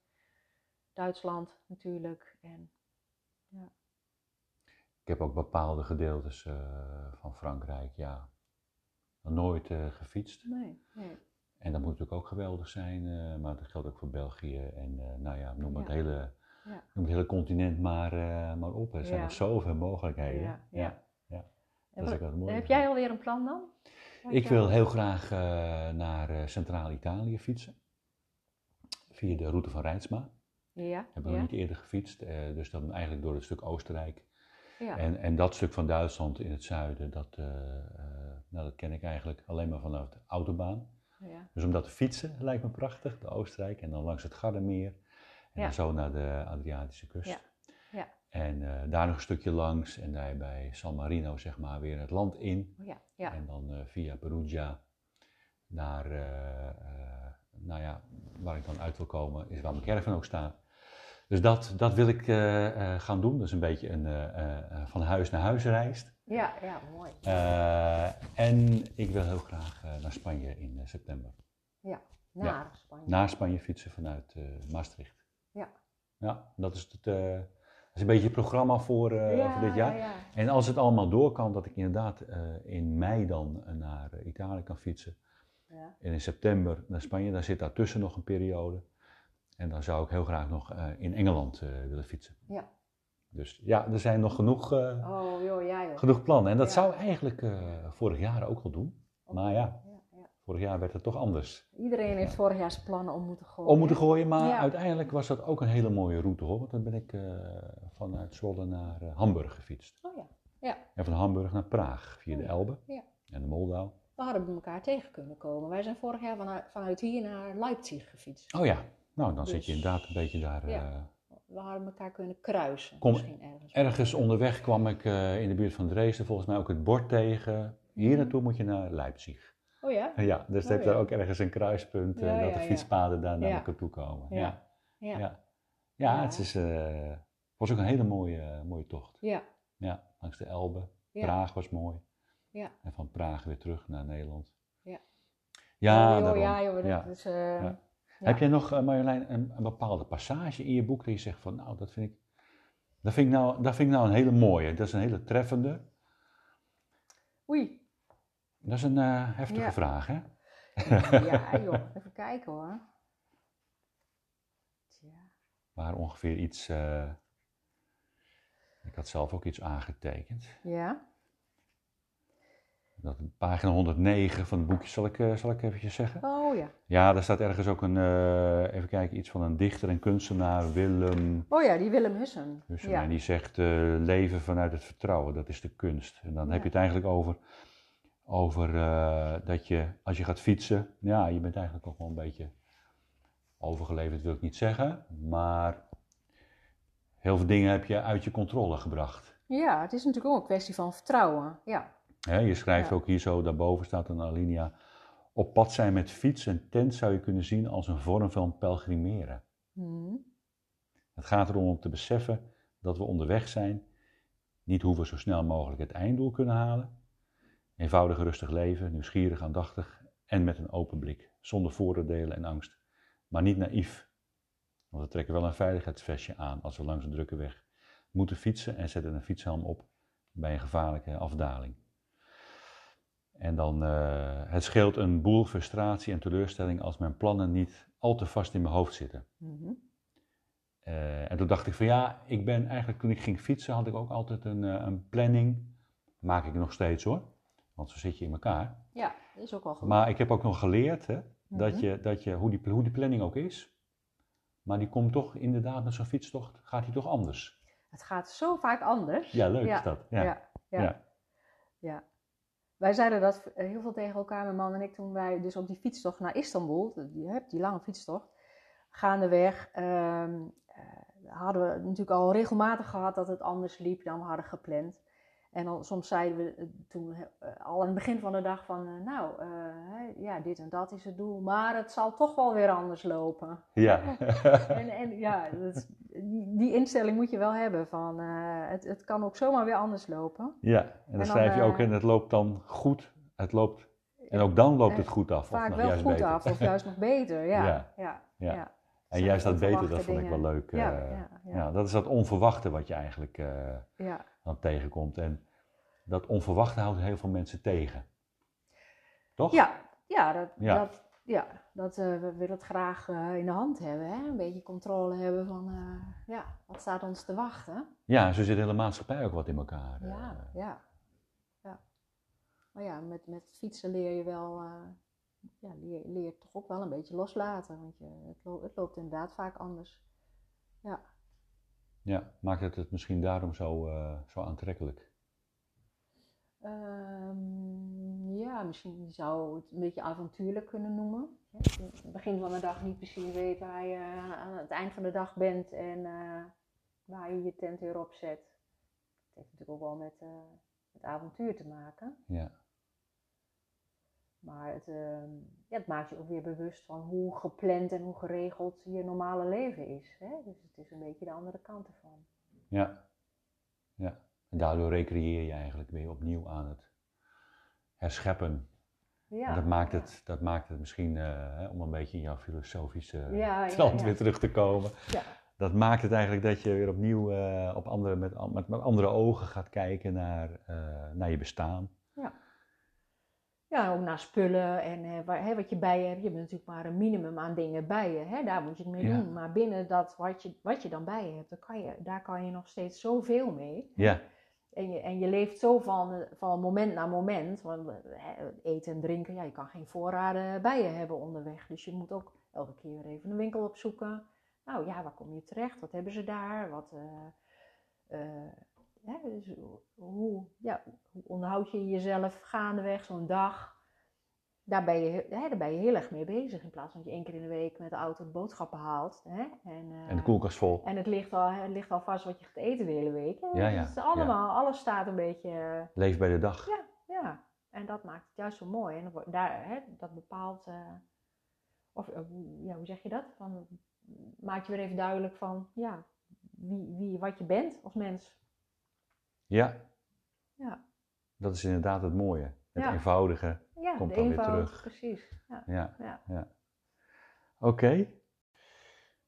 Duitsland natuurlijk. En, Ik heb ook bepaalde gedeeltes eh, van Frankrijk, ja, nooit eh, gefietst. nee, nee. En dat moet natuurlijk ook geweldig zijn, eh, maar dat geldt ook voor België en nou ja, noem het Ja. hele, Ja. het hele continent maar, eh, maar op. Er zijn nog zoveel mogelijkheden. Ja, Dat is ook mooie heb jij alweer een plan dan? Wat Ik wil heel graag eh, naar eh, Centraal-Italië fietsen. Via de route van Rijnsma. Ja, Heb ik ja, nog niet eerder gefietst. eh, dus dan eigenlijk door het stuk Oostenrijk. ja. En, en dat stuk van Duitsland in het zuiden, dat, eh, eh, nou, dat ken ik eigenlijk alleen maar vanuit de autobaan. ja. Dus om dat te fietsen lijkt me prachtig, de Oostenrijk. En dan langs het Gardermeer. En Ja. zo naar de Adriatische kust. Ja. Ja. En eh, daar nog een stukje langs. En daar bij San Marino, zeg maar, weer het land in. Ja, ja. En dan eh, via Perugia naar, eh, nou ja, waar ik dan uit wil komen, is waar mijn caravan ook staat. Dus dat, dat wil ik gaan doen. Dat is een beetje een van huis naar huis reis. ja, ja, mooi. En ik wil heel graag naar Spanje in september. Naar Spanje. Naar Spanje fietsen vanuit Maastricht. Ja. Dat is, het, eh, dat is een beetje het programma voor, eh, ja, voor dit jaar. Ja, ja. En als het allemaal door kan, dat ik inderdaad eh, in mei dan naar Italië kan fietsen. Ja. En in september naar Spanje, daar zit daartussen nog een periode. En dan zou ik heel graag nog in Engeland willen fietsen. Ja. Dus ja, er zijn nog genoeg, Oh, joh, genoeg plannen. En dat zou eigenlijk vorig jaar ook al doen. Maar ja. Vorig jaar werd het toch anders. Iedereen heeft vorig jaar zijn plannen om moeten gooien. Om moeten gooien, maar Ja. uiteindelijk was dat ook een hele mooie route hoor. Want dan ben ik eh, vanuit Zwolle naar eh, Hamburg gefietst. Oh ja. Ja, En van Hamburg naar Praag via de Oh, Elbe ja. en de Moldau. we hadden elkaar tegen kunnen komen. Wij zijn vorig jaar vanuit, vanuit hier naar Leipzig gefietst. Oh ja, nou dan zit je Dus- inderdaad een beetje daar. Ja. eh, We hadden elkaar kunnen kruisen. Kom, Misschien ergens. ergens onderweg kwam ik in de buurt van Dresden volgens mij ook het bord tegen. Hier Mhm. naartoe moet je naar Leipzig. Oh ja? Ja, dus Oh, heb je daar ook ergens een kruispunt Ja, dat de fietspaden daar naar elkaar toe komen. Ja. Ja, Ja. het is, eh, was ook een hele mooie, mooie tocht. Ja. Ja, langs de Elbe. Praag was mooi. Ja. En van Praag weer terug naar Nederland. Ja. Ja, oh, joh, ja, joh, dat Ja. is... eh, Ja. Heb jij nog, Marjolein, een, een bepaalde passage in je boek dat je zegt van, nou, dat vind ik, dat vind ik, nou, dat vind ik nou een hele mooie. Dat is een hele treffende. Oei. Dat is een eh, heftige Ja. vraag, hè? Ja, joh. Even kijken hoor. Tja. Waar ongeveer iets, eh, ik had zelf ook iets aangetekend. Ja. Dat pagina 109 van het boekje, zal ik, eh, zal ik eventjes zeggen? Oh ja. Ja, daar staat ergens ook een, even kijken, iets van een dichter en kunstenaar, Willem Oh ja, die Willem Hussen. Hussen. Ja. En die zegt, leven vanuit het vertrouwen, dat is de kunst. En dan Ja. heb je het eigenlijk over, over eh, dat je, als je gaat fietsen, ja, je bent eigenlijk ook wel een beetje overgeleverd, wil ik niet zeggen. Maar heel veel dingen heb je uit je controle gebracht. Ja, het is natuurlijk ook een kwestie van vertrouwen. Ja. Je schrijft Ja. ook hier zo, daarboven staat een alinea. Op pad zijn met fiets en tent zou je kunnen zien als een vorm van pelgrimeren. Hm. Het gaat erom om te beseffen dat we onderweg zijn, niet hoe we zo snel mogelijk het einddoel kunnen halen. Eenvoudig rustig leven, nieuwsgierig, aandachtig en met een open blik, zonder vooroordelen en angst. Maar niet naïef, want we trekken wel een veiligheidsvestje aan als we langs een drukke weg moeten fietsen en zetten een fietshelm op bij een gevaarlijke afdaling. En dan, eh, het scheelt een boel frustratie en teleurstelling als mijn plannen niet al te vast in mijn hoofd zitten. Mhm. Eh, en toen dacht ik van ja, ik ben eigenlijk toen ik ging fietsen had ik ook altijd een, eh, een planning. Maak ik nog steeds hoor, want zo zit je in elkaar. Ja, dat is ook wel goed. Maar ik heb ook nog geleerd hè, dat Mhm. je, dat je, hoe, die, hoe die planning ook is, maar die komt toch inderdaad met zo'n fietstocht, gaat die toch anders. Het gaat zo vaak anders. Ja, leuk Ja, is dat. Ja. Ja, ja, Ja. Wij zeiden dat heel veel tegen elkaar, mijn man en ik, toen wij dus op die fietstocht naar Istanbul, die, hè, die lange fietstocht, gaandeweg, eh, hadden we natuurlijk al regelmatig gehad dat het anders liep dan we hadden gepland. En dan, soms zeiden we eh, toen eh, al aan het begin van de dag van, eh, nou, ja, dit en dat is het doel, maar het zal toch wel weer anders lopen. Ja. En, en ja, dat die, instelling moet je wel hebben van, het, het kan ook zomaar weer anders lopen. ja, en dan, dan, schrijf je ook en het loopt dan goed. Het loopt, en ook dan loopt het goed af. of Vaak nog wel juist goed beter. af of juist nog beter, ja. Ja. ja. Ja. ja. En Zijn juist dat beter, dat vond ik wel leuk. Ja, eh, ja, ja. ja, dat is dat onverwachte wat je eigenlijk eh, dan tegenkomt. En dat onverwachte houdt heel veel mensen tegen. Toch? Ja, ja, dat, Ja. dat, ja, dat eh, we willen het graag in de hand hebben. Hè? Een beetje controle hebben van, ja, wat staat ons te wachten? Ja, zo zit de hele maatschappij ook wat in elkaar. Ja, ja, ja. Maar ja, met, met fietsen leer je wel, ja, leer, leer toch ook wel een beetje loslaten. Want je, het, lo- het loopt inderdaad vaak anders. Ja. Ja, maakt het het misschien daarom zo, eh, zo aantrekkelijk? Ehm, ja, misschien zou het een beetje avontuurlijk kunnen noemen. Dat aan het begin van de dag niet precies weet waar je aan het eind van de dag bent en eh, waar je je tent weer opzet. Het heeft natuurlijk ook wel met eh, het avontuur te maken. Ja, Maar het, ehm, ja, het maakt je ook weer bewust van hoe gepland en hoe geregeld je normale leven is. Hè? Dus het is een beetje de andere kant ervan. ja, ja. En daardoor recreëer je eigenlijk weer opnieuw aan het herscheppen. Ja, En dat, maakt ja. het, dat maakt het misschien, eh, om een beetje in jouw filosofische Ja, ja, trant ja. weer terug te komen. Ja. Dat maakt het eigenlijk dat je weer opnieuw eh, op andere, met, met, met andere ogen gaat kijken naar, eh, naar je bestaan. Ja, ook naar spullen en eh, waar, hè, wat je bij je hebt. Je hebt natuurlijk maar een minimum aan dingen bij je. Hè? Daar moet je het mee Ja. doen. Maar binnen dat wat je, wat je dan bij je hebt, dan kan je, daar kan je nog steeds zoveel mee. Ja, En je, en je leeft zo van, van moment naar moment. Want hè, eten en drinken, ja, je kan geen voorraden bij je hebben onderweg. Dus je moet ook elke keer weer even een winkel opzoeken. Nou ja, waar kom je terecht? Wat hebben ze daar? Wat, eh, eh, hè, dus hoe, ja, hoe onderhoud je jezelf gaandeweg zo'n dag? Daar ben, je, hè, daar ben je heel erg mee bezig. In plaats van dat je één keer in de week met de auto de boodschappen haalt. Hè? En, eh, en de koelkast vol. en het ligt, al, het ligt al vast wat je gaat eten de hele week. hè. Ja, ja, Het is allemaal, alles staat een beetje. eh, Leef bij de dag. Ja, ja. En dat maakt het juist zo mooi. En dat, daar, hè, dat bepaalt. eh, of hoe- ja, hoe zeg je dat? Van, maakt je weer even duidelijk van ja, wie, wie, wat je bent als mens. Ja. Ja. Dat is inderdaad het mooie. Het Ja. eenvoudige. Ja, Komt dan weer eenvoud, terug. Precies. Ja. Ja. Oké.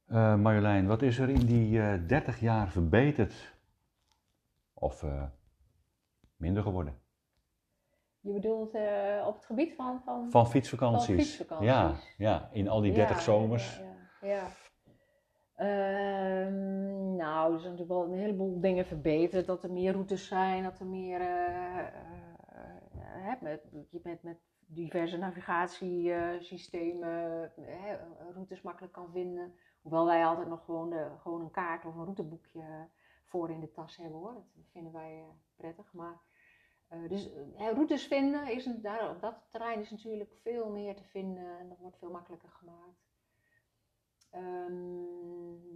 Eh, Marjolein, wat is er in die eh 30 jaar verbeterd? Of eh, minder geworden? Je bedoelt op het gebied van. van Van fietsvakanties. Van fietsvakanties. Ja, ja, in al die 30 Ja, zomers. Ja, Ehm, nou, er zijn natuurlijk wel een heleboel dingen verbeterd. Dat er meer routes zijn, dat er meer. hè, met, met, met diverse navigatiesystemen routes makkelijk kan vinden. Hoewel wij altijd nog gewoon, de, gewoon een kaart of een routeboekje voor in de tas hebben hoor. Dat vinden wij prettig. Maar, dus routes vinden, is daar, op dat terrein is natuurlijk veel meer te vinden en dat wordt veel makkelijker gemaakt. Ehm,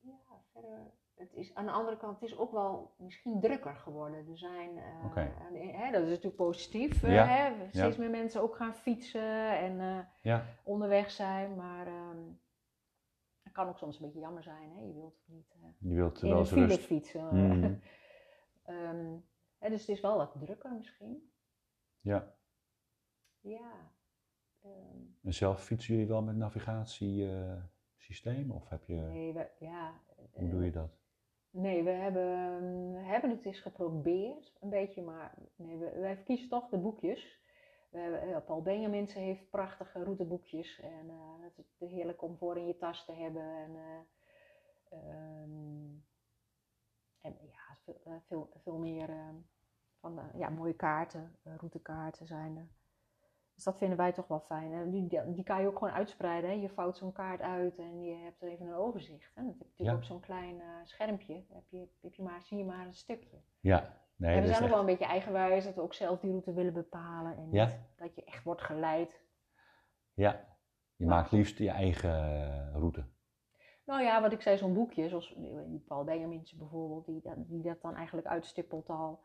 ja, verder, het is, aan de andere kant, het is ook wel misschien drukker geworden. Er zijn, eh, aan- hè, dat is natuurlijk positief, eh, Ja, hè, steeds ja. meer mensen ook gaan fietsen en eh, Ja, onderweg zijn, maar het kan ook soms een beetje jammer zijn. Hè? Je wilt niet eh, je wilt in wel rust. fietsen. Mhm. Ehm, hè, dus het is wel wat drukker misschien. Ja. Ja. En zelf fietsen jullie wel met navigatiesysteem? of heb je, nee, we, ja. hoe eh, doe je dat? Nee, we hebben, hebben het eens geprobeerd, een beetje, maar nee, we, wij kiezen toch de boekjes. We hebben, eh, Paul Benjamins heeft prachtige routeboekjes en eh, het is heerlijk om voor in je tas te hebben. En, eh, ehm, en ja, veel, eh, veel, veel meer van eh, ja, mooie kaarten, eh, routekaarten zijn er. Dus dat vinden wij toch wel fijn. En die, die- kan je ook gewoon uitspreiden. Hè? Je vouwt zo'n kaart uit en je hebt er even een overzicht. Hè? Dat heb je natuurlijk Ja. op zo'n klein eh, schermpje. Heb je, heb je maar, zie je maar een stukje. Ja, nee, en we zijn ook echt- wel een beetje eigenwijs dat we ook zelf die route willen bepalen. En Ja. niet dat je echt wordt geleid. Ja, je maakt liefst je eigen eh, route. Nou ja, wat ik zei, zo'n boekje, zoals die Paul Benjamins bijvoorbeeld, die, die dat dan eigenlijk uitstippelt al.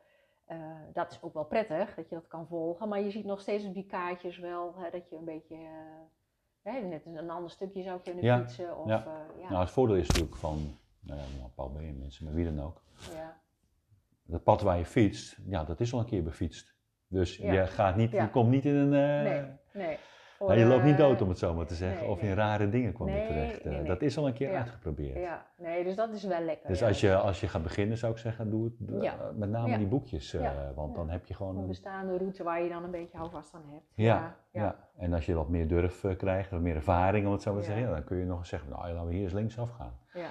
Eh, dat is ook wel prettig, dat je dat kan volgen. Maar je ziet nog steeds op die kaartjes wel hè, dat je een beetje, eh, hè, net een ander stukje zou kunnen Ja, fietsen. Of, ja. eh, ja, Nou, het voordeel is natuurlijk van, nou ja, nou, Paul ben je mensen, maar wie dan ook. ja. Het pad waar je fietst, ja, dat is al een keer befietst. Dus Ja. je, gaat niet, je komt niet in een... eh, Nee, nee. nou, je loopt niet dood om het zo maar te zeggen, nee, of in rare dingen kwam je terecht. Eh. Dat is al een keer uitgeprobeerd. Ja, nee, dus dat is wel lekker. Dus als je, als je gaat beginnen, zou ik zeggen, doe het eh, met name die boekjes. eh. Want dan heb je gewoon Een bestaande route waar je dan een beetje houvast aan hebt. Ja, ja, en als je wat meer durf krijgt, wat meer ervaring om het zo maar te zeggen, dan kun je nog eens zeggen, nou laten we hier eens linksaf gaan. ja.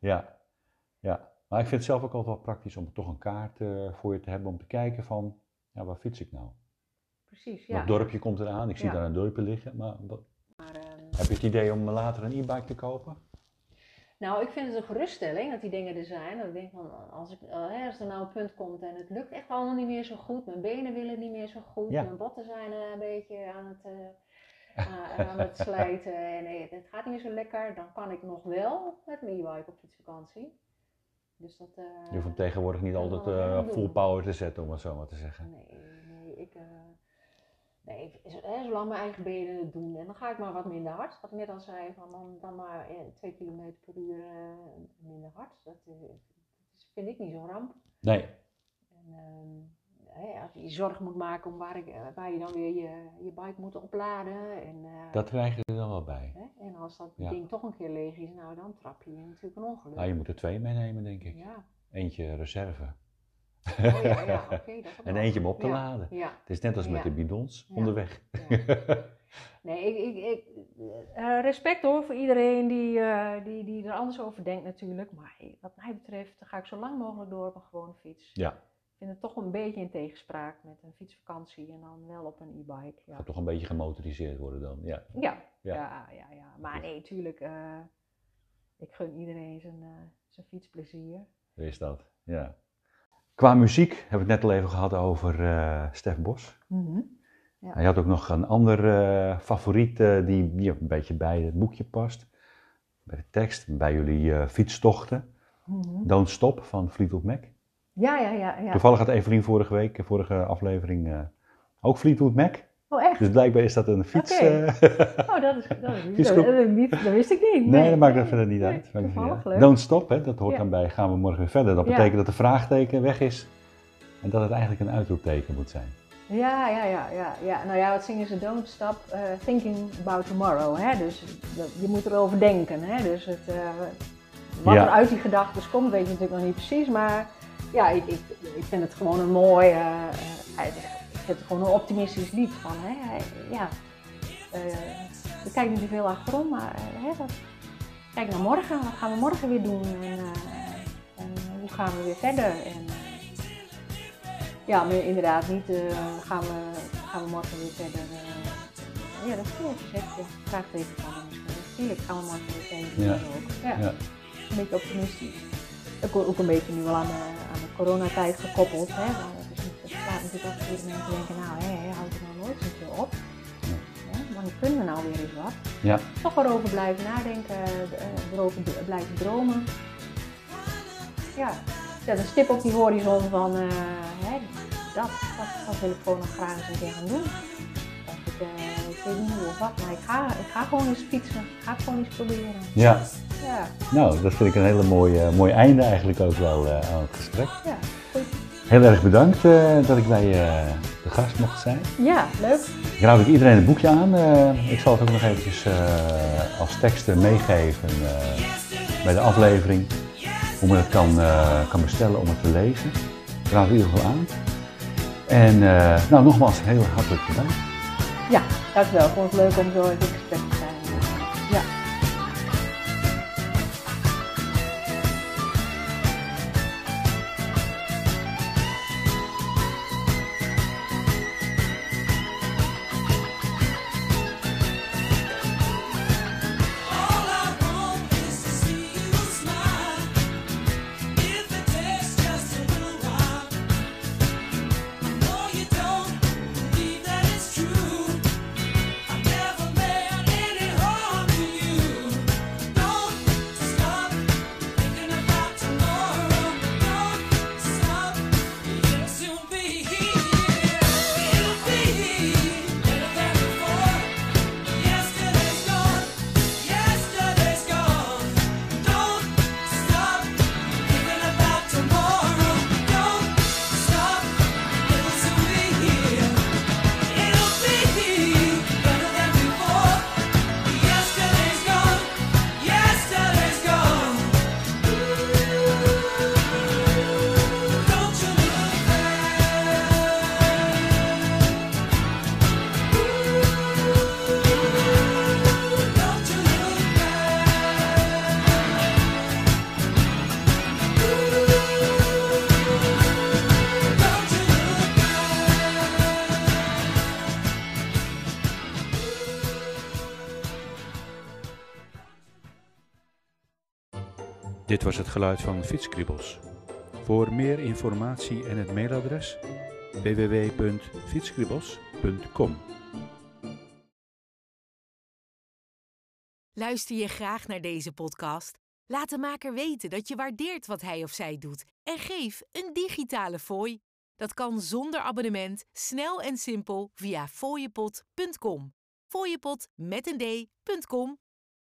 ja, ja. Maar ik vind het zelf ook altijd wel praktisch om toch een kaart voor je te hebben om te kijken van, ja, waar fiets ik nou? Precies, ja. Welk dorpje komt eraan? Ik zie Ja. daar een dorpje liggen, maar Maar, ehm, heb je het idee om later een e-bike te kopen? Nou, ik vind het een geruststelling dat die dingen er zijn. Dat ik denk van, als, ik, als er nou een punt komt en het lukt echt allemaal niet meer zo goed, mijn benen willen niet meer zo goed, Ja. mijn botten zijn eh, een beetje aan het, eh, aan- het slijten en eh, het gaat niet meer zo lekker, dan kan ik nog wel met mijn e-bike op fietsvakantie. Dus dat... Je hoeft hem tegenwoordig niet altijd doen. full power te zetten, om het zo maar te zeggen. Nee, nee, ik. Nee, z- hè, zolang mijn eigen benen het doen. En dan ga ik maar wat minder hard. Wat ik net al zei, van dan, dan maar eh, 2 km per uur eh, minder hard. Dat, eh, is- vind ik niet zo'n ramp. Nee, En, ehm, hè, als je je zorgen moet maken om waar, ik, eh, waar je dan weer je, je bike moet opladen. En, eh, dat krijg je er dan wel bij. hè, en als dat Ja. ding toch een keer leeg is, nou dan trap je natuurlijk een ongeluk. Nou, je moet er twee meenemen, denk ik. Ja, Eentje reserve. Oh, ja, ja dat En eentje om op te Ja, laden. Het is net als met de bidons onderweg. Nee, ik, ik, ik, eh, respect hoor voor iedereen die, eh, die, die er anders over denkt natuurlijk. Maar wat mij betreft ga ik zo lang mogelijk door op een gewone fiets. Ja. Ik vind het toch een beetje in tegenspraak met een fietsvakantie en dan wel op een e-bike. Ja. Gaat toch een beetje gemotoriseerd worden dan. Ja. Ja, Ja. ja, Maar nee, tuurlijk. eh, ik gun iedereen zijn, zijn fietsplezier. Is dat. Ja. Qua muziek hebben we het net al even gehad over eh Stef Bos. Ja. Hij had ook nog een ander eh, favoriet eh, die, een beetje bij het boekje past. Bij de tekst, bij jullie fietstochten. Mhm. Don't Stop van Fleetwood Mac. Ja, ja, ja. ja. Toevallig had Evelien vorige week, vorige aflevering, ook Fleetwood Mac. Oh, echt? Dus blijkbaar is dat een fiets. Eh, Oh, dat is, dat is Fietsgroep. dat, dat, niet- dat wist ik niet. nee, dat maakt er nee, verder niet nee, uit. Niet. Don't Stop, hè, dat hoort Ja. dan bij gaan we morgen weer verder. Dat Ja. betekent dat de vraagteken weg is en dat het eigenlijk een uitroepteken moet zijn. Ja, ja, ja, ja, ja. Nou ja, wat zingen ze? Don't stop eh, thinking about tomorrow. Hè? Dus dat- je moet erover denken. Hè? Dus het, eh, wat Ja. er uit die gedachten komt, weet je natuurlijk nog niet precies. Maar ja, ik, ik, ik vind het gewoon een mooi, ik vind het gewoon een optimistisch lied. Van, hè? Ja, eh, ik kijk niet te veel achterom, maar eh, hè, wat, kijk naar morgen. Wat gaan we morgen weer doen? En, eh, en hoe gaan we weer verder? En, eh, ja, maar inderdaad niet. eh, gaan, we, gaan we morgen weer verder? eh, ja, dat klopt. Je zegt je vraagt even van. Natuurlijk gaan we morgen weer verder. Ja. Ook. Ja. Ja. Een beetje optimistisch. Ook, ook een beetje nu wel aan de, aan de coronatijd gekoppeld. Hè? Slaat natuurlijk ook voor mensen denken, nou, hè, houdt het nou nooit zoveel op. Ja. Wanneer kunnen we nou weer eens wat? Ja. Toch erover blijven nadenken, eh, erover b- blijven dromen. Ja, zet een stip op die horizon van, eh, hè, dat, dat, dat wil ik gewoon nog graag eens een keer gaan doen. Dat ik, eh, ik weet niet hoe of wat, maar ik ga, ik ga gewoon eens fietsen. Ik ga gewoon eens proberen. ja, Ja, nou, dat vind ik een hele mooie, mooi einde eigenlijk ook wel eh, aan het gesprek. ja. Heel erg bedankt eh, dat ik bij je de gast mocht zijn. Ja, leuk. Ik raad ook iedereen het boekje aan. Eh, ik zal het ook nog eventjes eh, als teksten meegeven eh, bij de aflevering. Hoe men het kan, eh, kan bestellen om het te lezen. Ik raad het in ieder geval aan. En eh, nou, nogmaals heel hartelijk bedankt. Ja, dankjewel. Ik vond het leuk om zo even in gesprek te het geluid van Fietskribbels. Voor meer informatie en het mailadres www.fietskribbels.com. Luister je graag naar deze podcast? Laat de maker weten dat je waardeert wat hij of zij doet en geef een digitale fooi. Dat kan zonder abonnement, snel en simpel via fooiepot.com. Fooiepot met een d.com